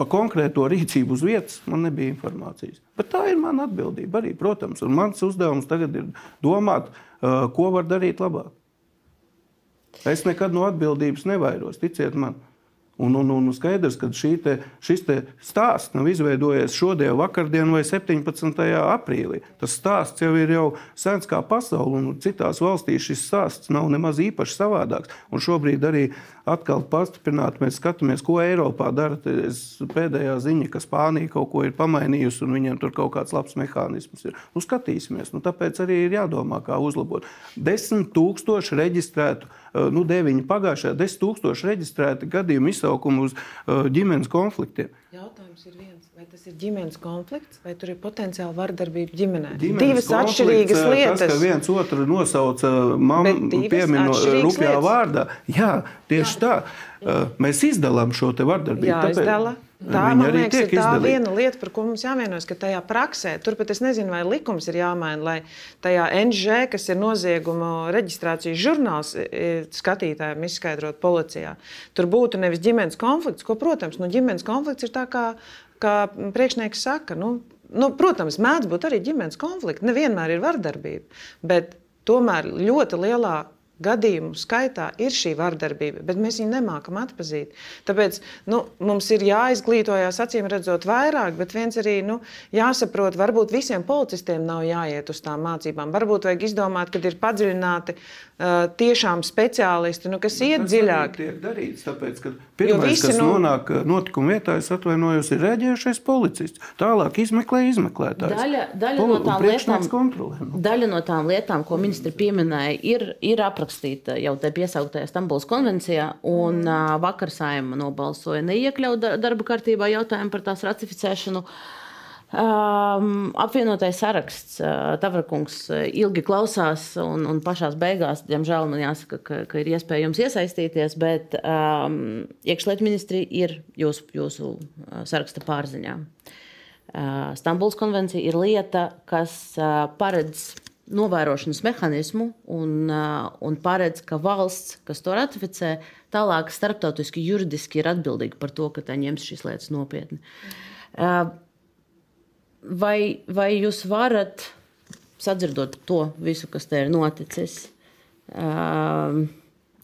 Par konkrēto rīcību uz vietas man nebija informācijas. Bet tā ir mana atbildība arī, protams. Un mans uzdevums tagad ir domāt, ko var darīt labāk. Es nekad no atbildības nevairos, ticiet man. Un, un, un skaidrs, ka te, šis te stāsts nav izveidojies šodien, vakardien vai 17. aprīlī. Tas stāsts jau ir jau sens kā pasaule, un citās valstīs šis stāsts nav nemaz īpaši savādāks. Un šobrīd arī atkal pastiprināti mēs skatāmies, ko Eiropā dara. Pēdējā ziņa, ka Spānija kaut ko ir pamainījusi, un viņiem tur kaut kāds labs mehānisms ir. Nu, skatīsimies, nu, tāpēc arī ir jādomā, kā uzlabot. Desmit tūkstoši reģistrētu nu, 9 pagājušajā, 10 tūkstoši reģistrēti gadījumi izsaukumi uz uh, ģimenes konfliktiem. Jautājums ir viens, vai tas ir ģimenes konflikts, vai tur ir potenciāli vardarbība ģimenē? Ģimenes Divas atšķirīgas eh, lietas. Tas, ka viens otru nosauca mammu, pieminu rupjā vārdā. Jā, tieši jā. tā. Mēs izdalām šo te vardarbību. Jā, tāpēc... Tā Viņa man liekas, ir tā izdalīt. viena lieta, par ko mums jāvienojas, ka tajā praksē, turpat es nezinu, vai likums ir jāmaina, lai tajā NŽ, kas ir nozieguma reģistrācijas žurnāls, skatītājiem izskaidrot policijā, tur būtu nevis ģimenes konflikts, ko, protams, nu, ģimenes konflikts ir tā kā, kā priekšnieks saka. Nu, nu, protams, mēdz būt arī ģimenes konflikti, nevienmēr ir vardarbība, bet tomēr ļoti lielā gadījumu skaitā ir šī vardarbība, bet mēs viņu nemākam atpazīt. Tāpēc nu, mums ir jāizglītojas, acīm redzot, vairāk, bet viens arī nu, jāsaprot, varbūt visiem policistiem nav jāiet uz tām mācībām. Varbūt vajag izdomāt, kad ir padziļināti tiešām speciālisti, nu, kas iet dziļāk. Tas tiek darīts, tāpēc, ka pirmais, kas no... nonāk notikuma vietā, es atvainojos, ir rēģējušais policists. Tālāk izmeklē izmeklētājs. Daļa, daļa, Poli no tām lietām, daļa no tām lietām, ko ministri pieminēja, ir, ir aprakstīta jau te piesauktajā Stambulas konvencijā, un mm. vakar saima nobalsoja neiekļaut darba kārtībā jautājumu par tās ratificēšanu. Um, apvienotais saraksts, uh, Tavrakungs ilgi klausās, un, un pašā beigās, diemžēl, man jāsaka, ka, ka ir iespējams iesaistīties, bet um, iekšlietu ministri ir jūsu, jūsu saraksta pārziņā. Uh, Stambuls konvencija ir lieta, kas uh, paredz novērošanas mehānismu un, uh, un paredz, ka valsts, kas to ratificē, tālāk starptautiski juridiski ir atbildīga par to, ka tā ņems šīs lietas nopietni. Uh, vai, vai jūs varat, sadzirdot to visu, kas te ir noticis, uh,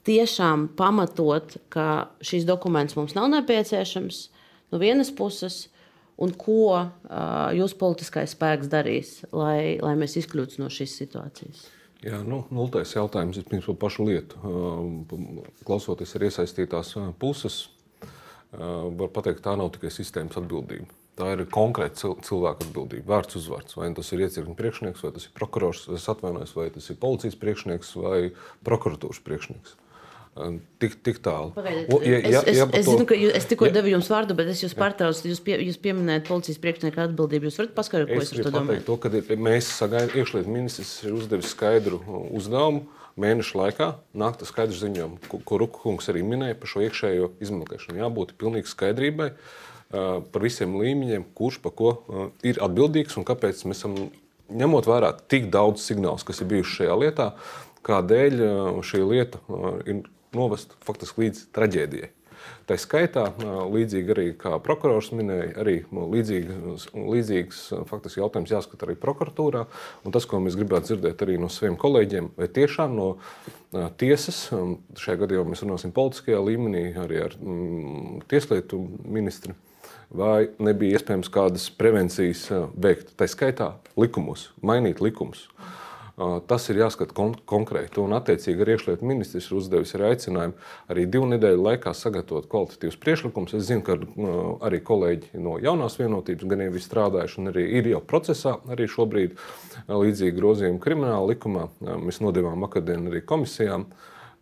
tiešām pamatot, ka šīs dokuments mums nav nepieciešams no vienas puses, un ko uh, jūsu politiskais spēks darīs, lai, lai mēs izkļūtu no šīs situācijas? Jā, nu, nultais jautājums ir par pašu lietu. Klausoties ar iesaistītās puses, var teikt, tā nav tikai sistēmas atbildība. Tā ir konkrēta cilvēka atbildība, vārds uzvārds. Vai tas ir iecirkņa priekšnieks, vai tas ir prokurors, es atvainojos, vai tas ir policijas priekšnieks vai prokuratūras priekšnieks. Tik, tik tālu. Pagaidiet, o, ja, ja, es, ja, es, es zinu, ka jūs, es tikko ja, devu jums vārdu, bet es jūs pārtraucu. Jūs, pie, jūs pieminējat policijas priekšnieka atbildību. Jūs varat paskaidrot, ko es, es domāju? To, ka mēs sagaidām, iekšlietu ministrs ir uzdevis skaidru uzdevumu mēnešu laikā nākt ar skaidru ziņojumu, ko, Rukungs arī minēja par šo iekšējo izmeklēšanu. Jābūt pilnīgai skaidrībai uh, par visiem līmeņiem, kurš par ko ir atbildīgs un kāpēc mēs esam ņemot vērā tik daudz signālus, kas ir bijuši šajā lietā, kādēļ šī lieta ir novest faktiski līdz traģēdijai. Tā skaitā, līdzīgi arī kā prokurors minēja, arī līdzīgs, līdzīgs faktiski jautājums jāskata arī prokuratūrā. Un tas, ko mēs gribētu dzirdēt arī no saviem kolēģiem, vai tiešām no tiesas, šajā gadījumā mēs runāsim politiskajā līmenī, arī ar mm, tieslietu ministru, vai nebija iespējams kādas prevencijas veikt, tā skaitā likumos, mainīt likumus. Tas ir jāskata kon konkrēti. Un, attiecīgi, arī iekšlietu ministrs ir uzdevis arī aicinājumu arī divu nedēļu laikā sagatavot kvalitatīvus priekšlikumus. Es zinu, ka arī kolēģi no jaunās vienotības gan jau ir strādājuši, un arī ir jau procesā arī šobrīd līdzīgi grozījumi krimināla likumā. Mēs nodevām akadēmiju arī komisijām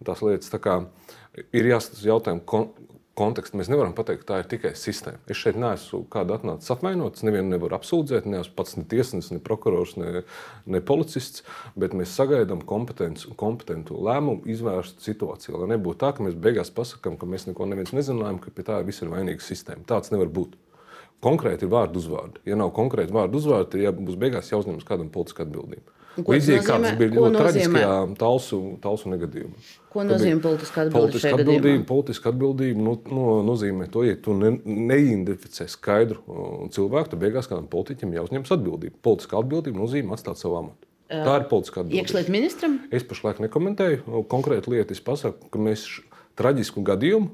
tās lietas. Tā kā ir jāskatās jautājumu kontekstu mēs nevaram pateikt, ka tā ir tikai sistēma. Es šeit neesmu kādu atnācis apvainots, nevienu nevaru apsūdzēt, neesmu pats ne tiesnesis, ne prokurors, ne, ne policists, bet mēs sagaidām kompetentu lēmumu izvērst situāciju. Lai nebūtu tā, ka mēs beigās pasakām, ka mēs neko nezinājām, ka pie tā viss ir vainīga sistēma. Tāds nevar būt. Konkrēti ir vārdu uzvārdi. Ja nav konkrēti vārdu uzvārdi, tad ja būs beigās jāuzņemas kādam politiskā atbildība. Līdzīgi kā tas bija ļoti traģiskajā talsu, talsu negadījumā. Ko nozīmē politiskā atbildība? Politiska atbildība, politiska atbildība nu, nu, nozīmē to, ja tu ne, neidentificē skaidru cilvēku, tad beigās kādam politiķim jāuzņemas atbildība. Politiskā atbildība nozīmē atstāt savu amatu. Tā ir politiskā atbildība. Iekšlietu ministram? Es pašlaik nekomentēju konkrētu lietu. Es pasaku, ka mēs traģisku gadījumu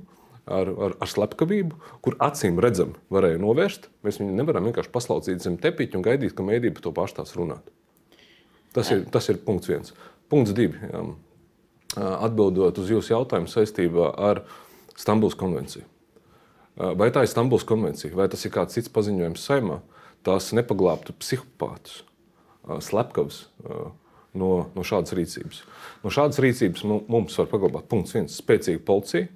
ar, ar, ar slepkavību, kur acīm redzami varēja novērst. Mēs viņu nevaram vienkārši paslaucīt zem tepiņa un gaidīt, ka mēdīte par to pašu tās runātu. Tas ir, tas ir punkts viens. Punkts divi. Jā. Atbildot uz jūsu jautājumu saistībā ar Stambulas konvenciju. Vai tā ir Stambulas konvencija, vai tas ir kāds cits paziņojums saimā, tās nepaglābtu psihopātus, slepkavus no, no šādas rīcības. No šādas rīcības mums var paglabāt punkts viens - spēcīga policija,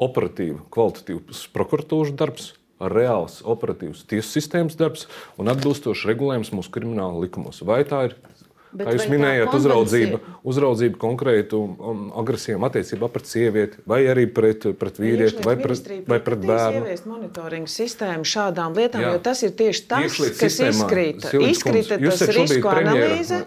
operatīva, kvalitatīvs prokuratūras darbs, reāls operatīvs tiesu sistēmas darbs un atbilstošs regulējums mūsu krimināla likumos. Vai tā ir Bet Kā jūs minējāt, uzraudzība, uzraudzība konkrētu um, agresijām attiecībā pret sievieti, vai arī pret, pret vīrieti, vai pret, vai pret bērnu. Ieviest monitoringu sistēmu šādām lietām, Jā. jo tas ir tieši tas, Iekšliet kas sistēmā, izkrita. Izkrita tas risku analīze.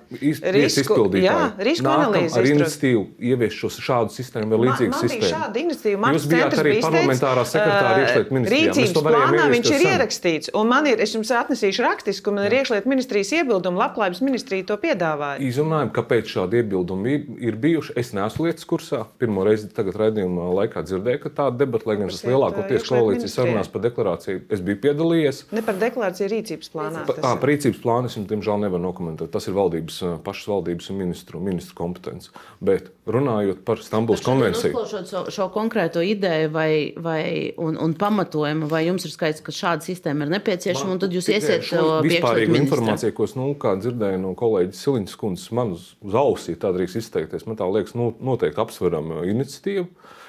Risku, jā, risku analīze. Ar iniciatīvu ieviest šo šādu sistēmu vai līdzīgu sistēmu. Šāda iniciatīva Jūs bijāt arī parlamentārā sekretāra uh, iekšliet ministrijā. Rīcības plānā viņš ir ierakstīts, un man ir, es jums atnesīšu rakstisku, man ir iekšliet ministrijas iebildumu, labklājības ministrija to piedāvā piedāvāja. Izrunājām, kāpēc šādi iebildumi ir bijuši. Es neesmu lietas kursā. Pirmo reizi tagad raidījumā laikā dzirdēju, ka tāda debata, lai gan tas lielākoties koalīcijas sarunās par deklarāciju, es biju piedalījies. Ne par deklarāciju rīcības plānā. Pa, à, par rīcības plānu es diemžēl, nevaru nokomentēt. Tas ir valdības, pašas valdības un ministru, ministru kompetence. Bet runājot par Stambulas konvenciju. Uzklausot šo, šo konkrēto ideju vai, vai, un, un pamatojumu, vai jums ir skaidrs, ka šāda sistēma ir nepieciešama, un tad jūs iesiet to vispārīgu informāciju, ko es nu, dzirdēju no kolēģa Siliņa Mārtiņas kundzes man uz, uz ausī, tā drīkst izteikties. Man tā liekas, nu, noteikti apsverama iniciatīva.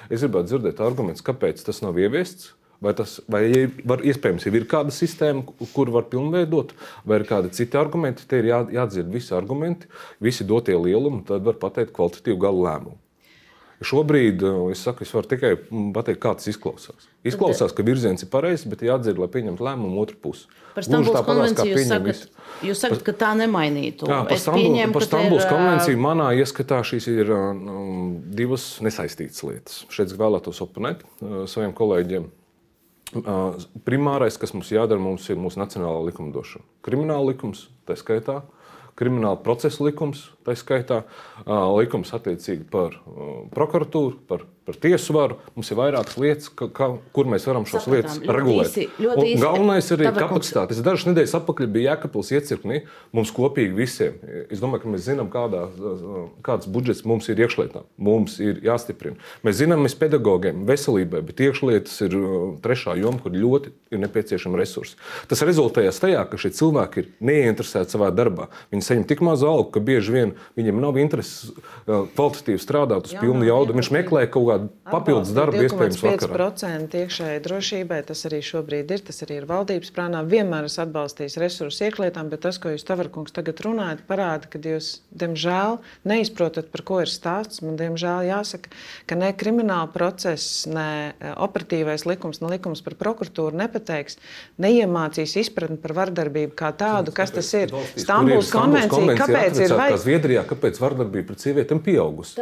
Es gribētu dzirdēt argumentus, kāpēc tas nav ieviests. Vai tas vai var, iespējams jau ir kāda sistēma, kur var pilnveidot, vai ir kādi citi argumenti. Te ir jā, jādzird visi argumenti, visi dotie lielumi, tad var pateikt kvalitatīvu galu lēmumu. Šobrīd uh, es, saku, es varu tikai pateikt, kā tas izklausās. Izklausās, ka virziens ir pareizs, bet jādzird, lai pieņemtu lēmumu otru pusi. Par Stambulas konvenciju jūs sakat, jūs sakat, ka tā nemainītu. Jā, par Stambulas, par Stambulas konvenciju manā ieskatā šīs ir um, divas nesaistītas lietas. Šeit es vēlētos oponēt uh, saviem kolēģiem. Uh, primārais, kas mums jādara, mums ir mūsu nacionālā likumdošana. Krimināla likums, tā skaitā, krimināla procesa likums, tā skaitā likums attiecīgi par prokuratūru, par, par tiesu varu. Mums ir vairākas lietas, ka, ka, kur mēs varam šos Sapratām. lietas regulēt. Īsi, ļoti īsi. Galvenais ir arī kapacitāte. Es dažas nedēļas atpakaļ biju Jēkabils iecirknī, mums kopīgi visiem. Es domāju, ka mēs zinām, kādā, kāds budžets mums ir iekšlietām. Mums ir jāstiprina. Mēs zinām, mēs pedagogiem, veselībai, bet iekšlietas ir trešā joma, kur ļoti ir nepieciešama resursi. Tas rezultējas tajā, ka šie cilvēki ir neinteresēti savā darbā. Viņi saņem tik mazu algu, ka bieži vien viņam nav intereses uh, kvalitatīvi strādāt uz pilnu jaudu. Viņš meklē kaut kādu papildus darbu, iespējams, vakarā. 5% iekšējai drošībai tas arī šobrīd ir. Tas arī ir valdības prānā. Vienmēr es atbalstīju resursu ieklietām, bet tas, ko jūs, Tavarkungs, tagad runājat, parāda, ka jūs, diemžēl, neizprotat, par ko ir stāsts. Man, diemžēl, jāsaka, ka ne krimināla process, ne uh, operatīvais likums, ne likums par prokuratūru nepateiks, neiemācīs izpratni par vardarbību kā tādu, kas tas ir. Stambuls konvencija, kāpēc ir vajadzīga? Zviedrijā, kāpēc vardarbība pret sievietēm pieaugusi?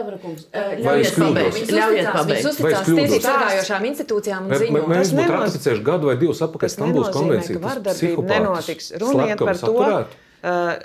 Ļaujiet pabeigt. Ļaujiet pabeigt. Jūs uzticās tiesību sargājošām institūcijām un ziņojumiem. Mēs būtu ratificējuši gadu vai divus apakaļ Stambuls konvenciju. Vardarbība nenotiks. Runiet par to,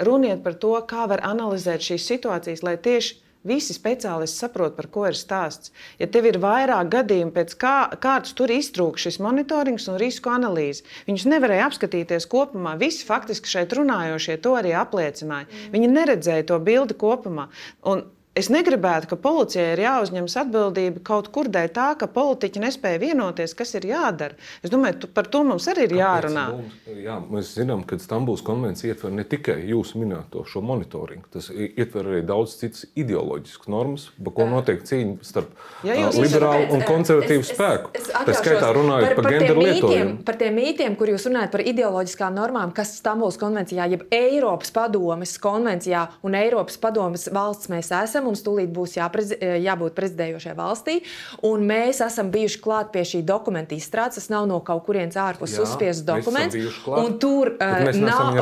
runiet par to, kā var analizēt šīs situācijas, lai tieši Visi speciālisti saprot, par ko ir stāsts. Ja tev ir vairāk gadījumu, pēc kā, kāds tur iztrūka šis monitorings un risku analīze, viņus nevarēja apskatīties kopumā. Visi faktiski šeit runājošie to arī apliecināja. Mm. Viņi neredzēja to bildi kopumā. Un Es negribētu, ka policijai ir jāuzņemas atbildība kaut kur dēļ tā, ka politiķi nespēja vienoties, kas ir jādara. Es domāju, tu, par to mums arī ir jārunā. Mums, jā, mēs zinām, ka Stambulas konvencija ietver ne tikai jūsu minēto šo monitoringu, tas ietver arī daudz citas ideoloģiskas normas, par ko notiek cīņa starp jā, uh, liberālu un konservatīvu es, spēku. Es, es Tā skaitā runājot par, par, par genderu lietojumu. Par tiem mītiem, kur jūs runājat par ideoloģiskām normām, kas Stambulas konvencijā, jeb Eiropas padomes konvencijā un Eiropas padomes valsts mēs esam mums tūlīt būs jāprez, eh, jābūt prezidējošai valstī. Mēs esam bijuši klāt pie šī dokumenta izstrādes. Tas nav no kaut kurienes ārpus uzspiests dokuments. Tur uh, nav.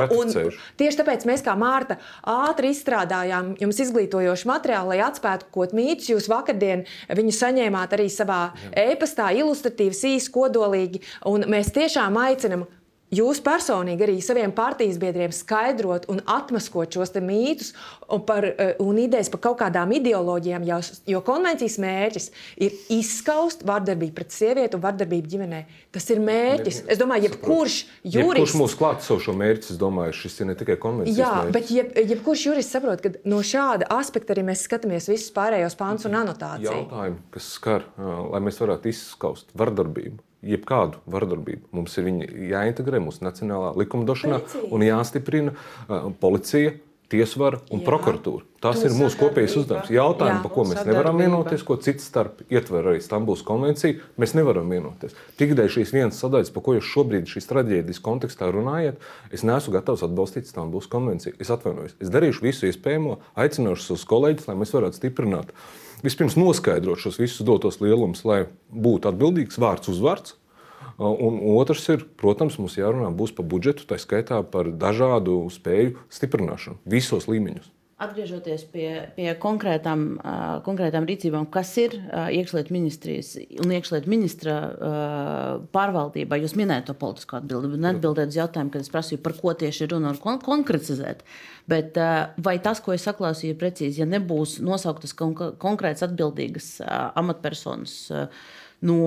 Tieši tāpēc mēs, kā Mārta, ātri izstrādājām jums izglītojošu materiālu, lai atspētu kaut mītus. Jūs vakardien viņu saņēmāt arī savā e-pastā, ilustratīvs, īsi, kodolīgi. Un mēs tiešām aicinām Jūs personīgi arī saviem partijas biedriem skaidrot un atmaskot šos mītus un, par, eh, un idejas par kaut kādām ideoloģijām, jo, jo konvencijas mērķis ir izskaust vardarbību pret sievieti un vardarbību ģimenē. Tas ir mērķis. Es domāju, jebkurš jurists. Jebkurš mūsu klātesošo šo mērķi, es domāju, šis ir ne tikai konvencijas Jā, mērķis. bet jeb, jebkurš jurists saprot, ka no šāda aspekta arī mēs skatāmies visus pārējos pāns un anotāciju. Jautājumi, kas skar, lai mēs varētu izskaust vardarbību jebkādu vardarbību. Mums ir jāintegrē mūsu nacionālā likumdošanā Precīzi. un jāstiprina uh, policija. Tiesvara un Jā. prokuratūra. Tas ir mūsu kopējais uzdevums. Jautājumi, par ko mēs nevaram vienoties, ko cits starp ietver arī Stambulas konvencija, mēs nevaram vienoties. Tik dēļ šīs vienas sadaļas, par ko jūs šobrīd šīs traģēdijas kontekstā runājat, es neesmu gatavs atbalstīt Stambulas konvenciju. Es atvainojos. Es darīšu visu iespējamo, aicināšu savus kolēģus, lai mēs varētu stiprināt uh, vispirms noskaidrot šos visus dotos lielumus, lai būtu atbildīgs vārds uzvārds. Un otrs ir, protams, mums jārunā par budžetu, tā skaitā par dažādu spēju stiprināšanu visos līmeņos. Atgriežoties pie, pie konkrētām, uh, konkrētām rīcībām, kas ir uh, iekšlietu ministrijas un iekšlietu ministra uh, pārvaldībā, jūs minējāt to politisko atbildību. Neatbildēt uz jautājumu, kad es prasīju, par ko tieši ir runa un kon konkretizēt. Bet uh, vai tas, ko es saklausīju, ir precīzi, ja nebūs nosauktas konk konkrētas atbildīgas uh, amatpersonas? Uh, no,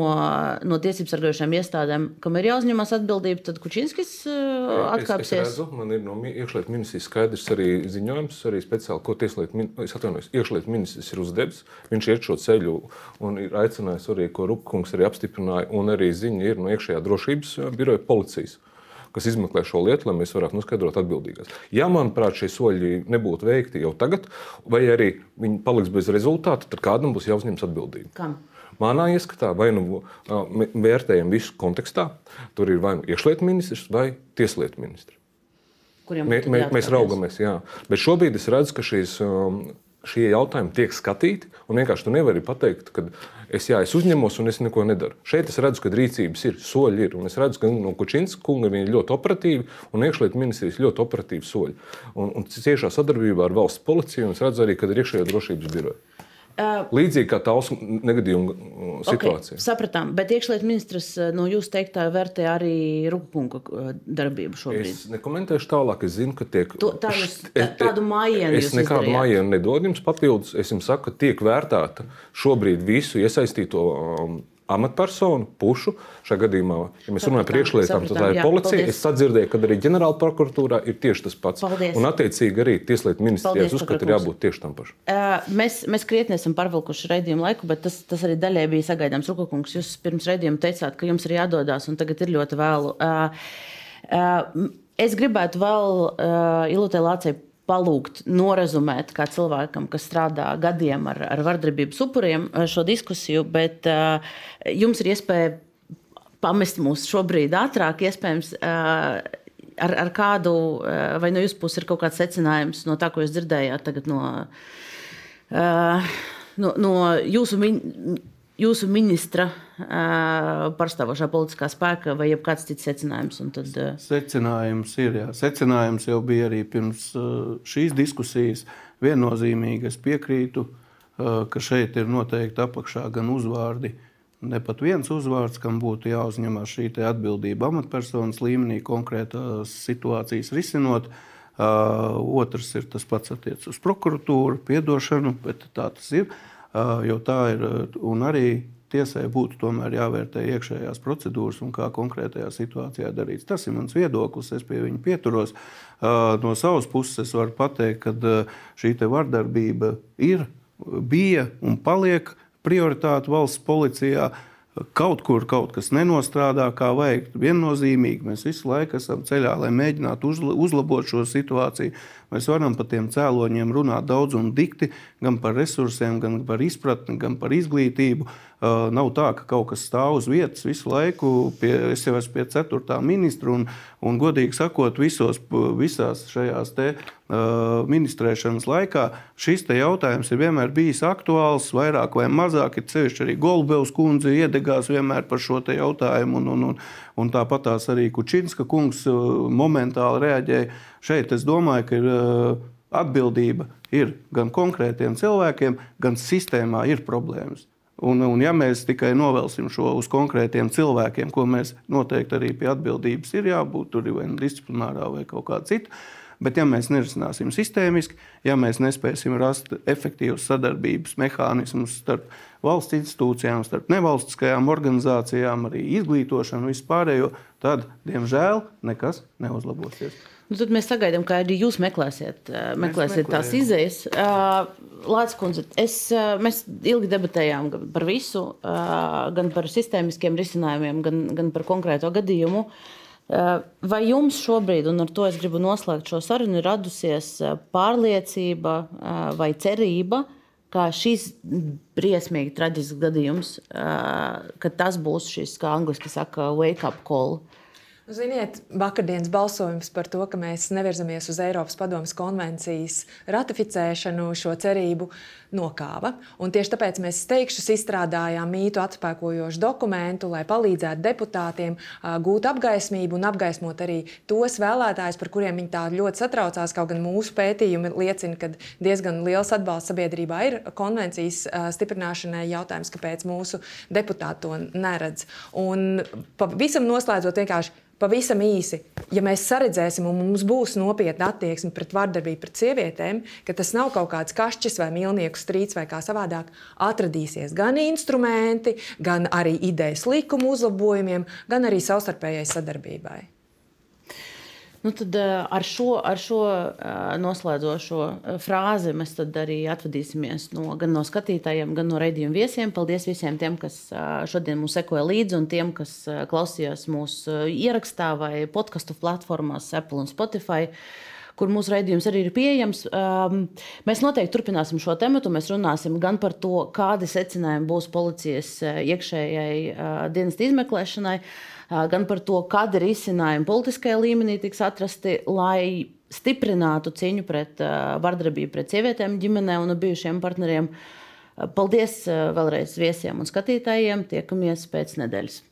no tiesību sargājušām iestādēm, kam ir jāuzņemas atbildība, tad Kučinskis uh, atkāpsies. Es, es redzu, man ir no iekšlietu ministrijas skaidrs arī ziņojums, arī speciāli, ko tieslietu ministrs, iekšlietu ministrs ir uzdevis. Viņš iet šo ceļu un ir aicinājis arī, ko Rupkungs arī apstiprināja, un arī ziņa ir no iekšējā drošības uh, biroja policijas kas izmeklē šo lietu, lai mēs varētu noskaidrot atbildīgās. Ja, manuprāt, šie soļi nebūtu veikti jau tagad, vai arī viņi paliks bez rezultātu, tad kādam būs jāuzņemas atbildība. Kam? Manā ieskatā, vai nu vērtējam visu kontekstā, tur ir vai nu iekšlietu ministrs vai tieslietu ministrs. Mē, mē, mēs raugamies, jā. Bet šobrīd es redzu, ka šīs šie jautājumi tiek skatīti. Vienkārši tu nevari pateikt, ka es, jā, es uzņemos un es neko nedaru. Šeit es redzu, ka rīcības ir, soļi ir. Un es redzu, ka no Kučinska kunga ir ļoti operatīvi un iekšlietu ministrijas ļoti operatīvi soļi. Un, un ciešā sadarbībā ar valsts policiju un es redzu arī, ka ir iekšējā drošības biroja. Līdzīgi kā tausu negadījuma situācija. Okay, sapratām, bet iekšlietu ministrs no jūsu teiktā vērtē arī Rukunga darbību šobrīd. Es nekomentēšu tālāk, es zinu, ka tiek. To, tā jūs, tā, tādu mājienu. Es nekādu mājienu nedodu jums papildus. Es jums saku, ka tiek vērtēta šobrīd visu iesaistīto um, amatpersonu, pušu. Šajā gadījumā, ja mēs runājam par priekšlietām, tad tā ir policija. Paldies. Es sadzirdēju, ka arī ģenerāla prokuratūrā ir tieši tas pats. Paldies. Un, attiecīgi, arī Tieslietu ministrijā uzskata, ir jābūt tieši tam pašam. Uh, mēs, mēs krietni esam pārvilkuši raidījumu laiku, bet tas, tas arī daļai bija sagaidāms. Rukokungs, jūs pirms raidījuma teicāt, ka jums ir jādodas, un tagad ir ļoti vēlu. Uh, uh, es gribētu vēl uh, Ilūtē Lācijai palūgt, norezumēt kā cilvēkam, kas strādā gadiem ar, ar vardarbības upuriem, eh, šo diskusiju, bet uh, jums ir iespēja pamest mūs šobrīd ātrāk, iespējams. Uh, Ar, ar kādu, vai no jūsu puses ir kaut kāds secinājums no tā, ko jūs dzirdējāt no, uh, no, no jūsu ministra? Jūsu ministra pārstāvošā politiskā spēka vai kāds cits secinājums? Tad... Secinājums ir. Jā. Secinājums jau bija arī pirms šīs diskusijas. Viennozīmīgi es piekrītu, ka šeit ir noteikti apakšā gan uzvārdi. Ne pat viens uzvārds, kam būtu jāuzņemās šī atbildība amatpersonas līmenī, konkrētās situācijas risinot. Uh, otrs ir tas pats attiecas uz prokuratūru, piedošanu, bet tā tas ir. Uh, jo tā ir un arī tiesai būtu tomēr jāvērtē iekšējās procedūras un kā konkrētajā situācijā darīts. Tas ir mans viedoklis, es pie viņa pieturos. No savas puses es varu pateikt, ka šī vardarbība ir, bija un paliek prioritāte valsts policijā. Kaut kur kaut kas nenostrādā kā vajag. Viennozīmīgi mēs visu laiku esam ceļā, lai mēģinātu uzlabot šo situāciju. Mēs varam par tiem cēloņiem runāt daudz un dikti, gan par resursiem, gan par izpratni, gan par izglītību. Uh, nav tā, ka kaut kas stāv uz vietas visu laiku. Pie, es jau esmu pie 4. ministra un, un godīgi sakot, visos, visās šajās te, uh, ministrēšanas laikā šis jautājums ir vienmēr bijis aktuāls, vairāk vai mazāk. Ir sevišķi arī Golubevs kundze iedegās vienmēr par šo jautājumu. Un, un, un, un tāpat arī Kučinska kungs uh, momentāli reaģēja. Šeit es domāju, ka ir uh, atbildība ir gan konkrētiem cilvēkiem, gan sistēmā ir problēmas. Un, un ja mēs tikai novelsim šo uz konkrētiem cilvēkiem, ko mēs noteikti arī pie atbildības ir jābūt, tur ir vai nu disciplinārā vai kaut kā cita. Bet, ja mēs nerisināsim sistēmiski, ja mēs nespēsim rast efektīvus sadarbības mehānismus starp valsts institūcijām, starp nevalstiskajām organizācijām, arī izglītošanu, vispārējo, tad, diemžēl, nekas neuzlabosies. Nu, tad mēs sagaidām, ka arī jūs meklēsiet, meklēsiet tās izējas. Lācis Kundze, es, mēs ilgi debatējām par visu, gan par sistēmiskiem risinājumiem, gan, gan par konkrēto gadījumu. Vai jums šobrīd, un ar to es gribu noslēgt šo sarunu, ir radusies pārliecība vai cerība, ka šis briesmīgi traģisks gadījums, ka tas būs šis, kā angļuiski saka, wake up call? Ziniet, vakardienas balsojums par to, ka mēs nevirzamies uz Eiropas Padomus konvencijas ratificēšanu, šo cerību nokāva. Un tieši tāpēc mēs steigšus izstrādājām mītu atspēkojošu dokumentu, lai palīdzētu deputātiem gūt apgaismību un apgaismot arī tos vēlētājus, par kuriem viņi tā ļoti satraucās. Kaut gan mūsu pētījumi liecina, ka diezgan liels atbalsts sabiedrībā ir konvencijas stiprināšanai. Jautājums, kāpēc mūsu deputāti to neredz. Un pavisam noslēdzot vienkārši pavisam īsi, ja mēs saredzēsim, un mums būs nopietna attieksme pret vardarbību pret sievietēm, ka tas nav kaut kāds kašķis vai mīlnieku strīds vai kā savādāk, atradīsies gan instrumenti, gan arī idejas likuma uzlabojumiem, gan arī savstarpējai sadarbībai. Nu, tad eh, ar šo, ar šo eh, noslēdzošo eh, frāzi mēs arī atvadīsimies no, gan no skatītājiem, gan no raidījuma viesiem. Paldies visiem tiem, kas šodien mums sekoja līdzi, un tiem, kas klausījās mūsu ierakstā vai podkastu platformās, Apple un Spotify kur mūsu raidījums arī ir pieejams. Um, mēs noteikti turpināsim šo tematu. Mēs runāsim gan par to, kādi secinājumi būs policijas iekšējai uh, dienas izmeklēšanai, gan par to, kāda risinājuma politiskajā līmenī tiks atrasti, lai stiprinātu cīņu pret vardarbību pret sievietēm ģimenē un bijušiem partneriem. Paldies vēlreiz viesiem un skatītājiem. Tiekamies pēc nedēļas.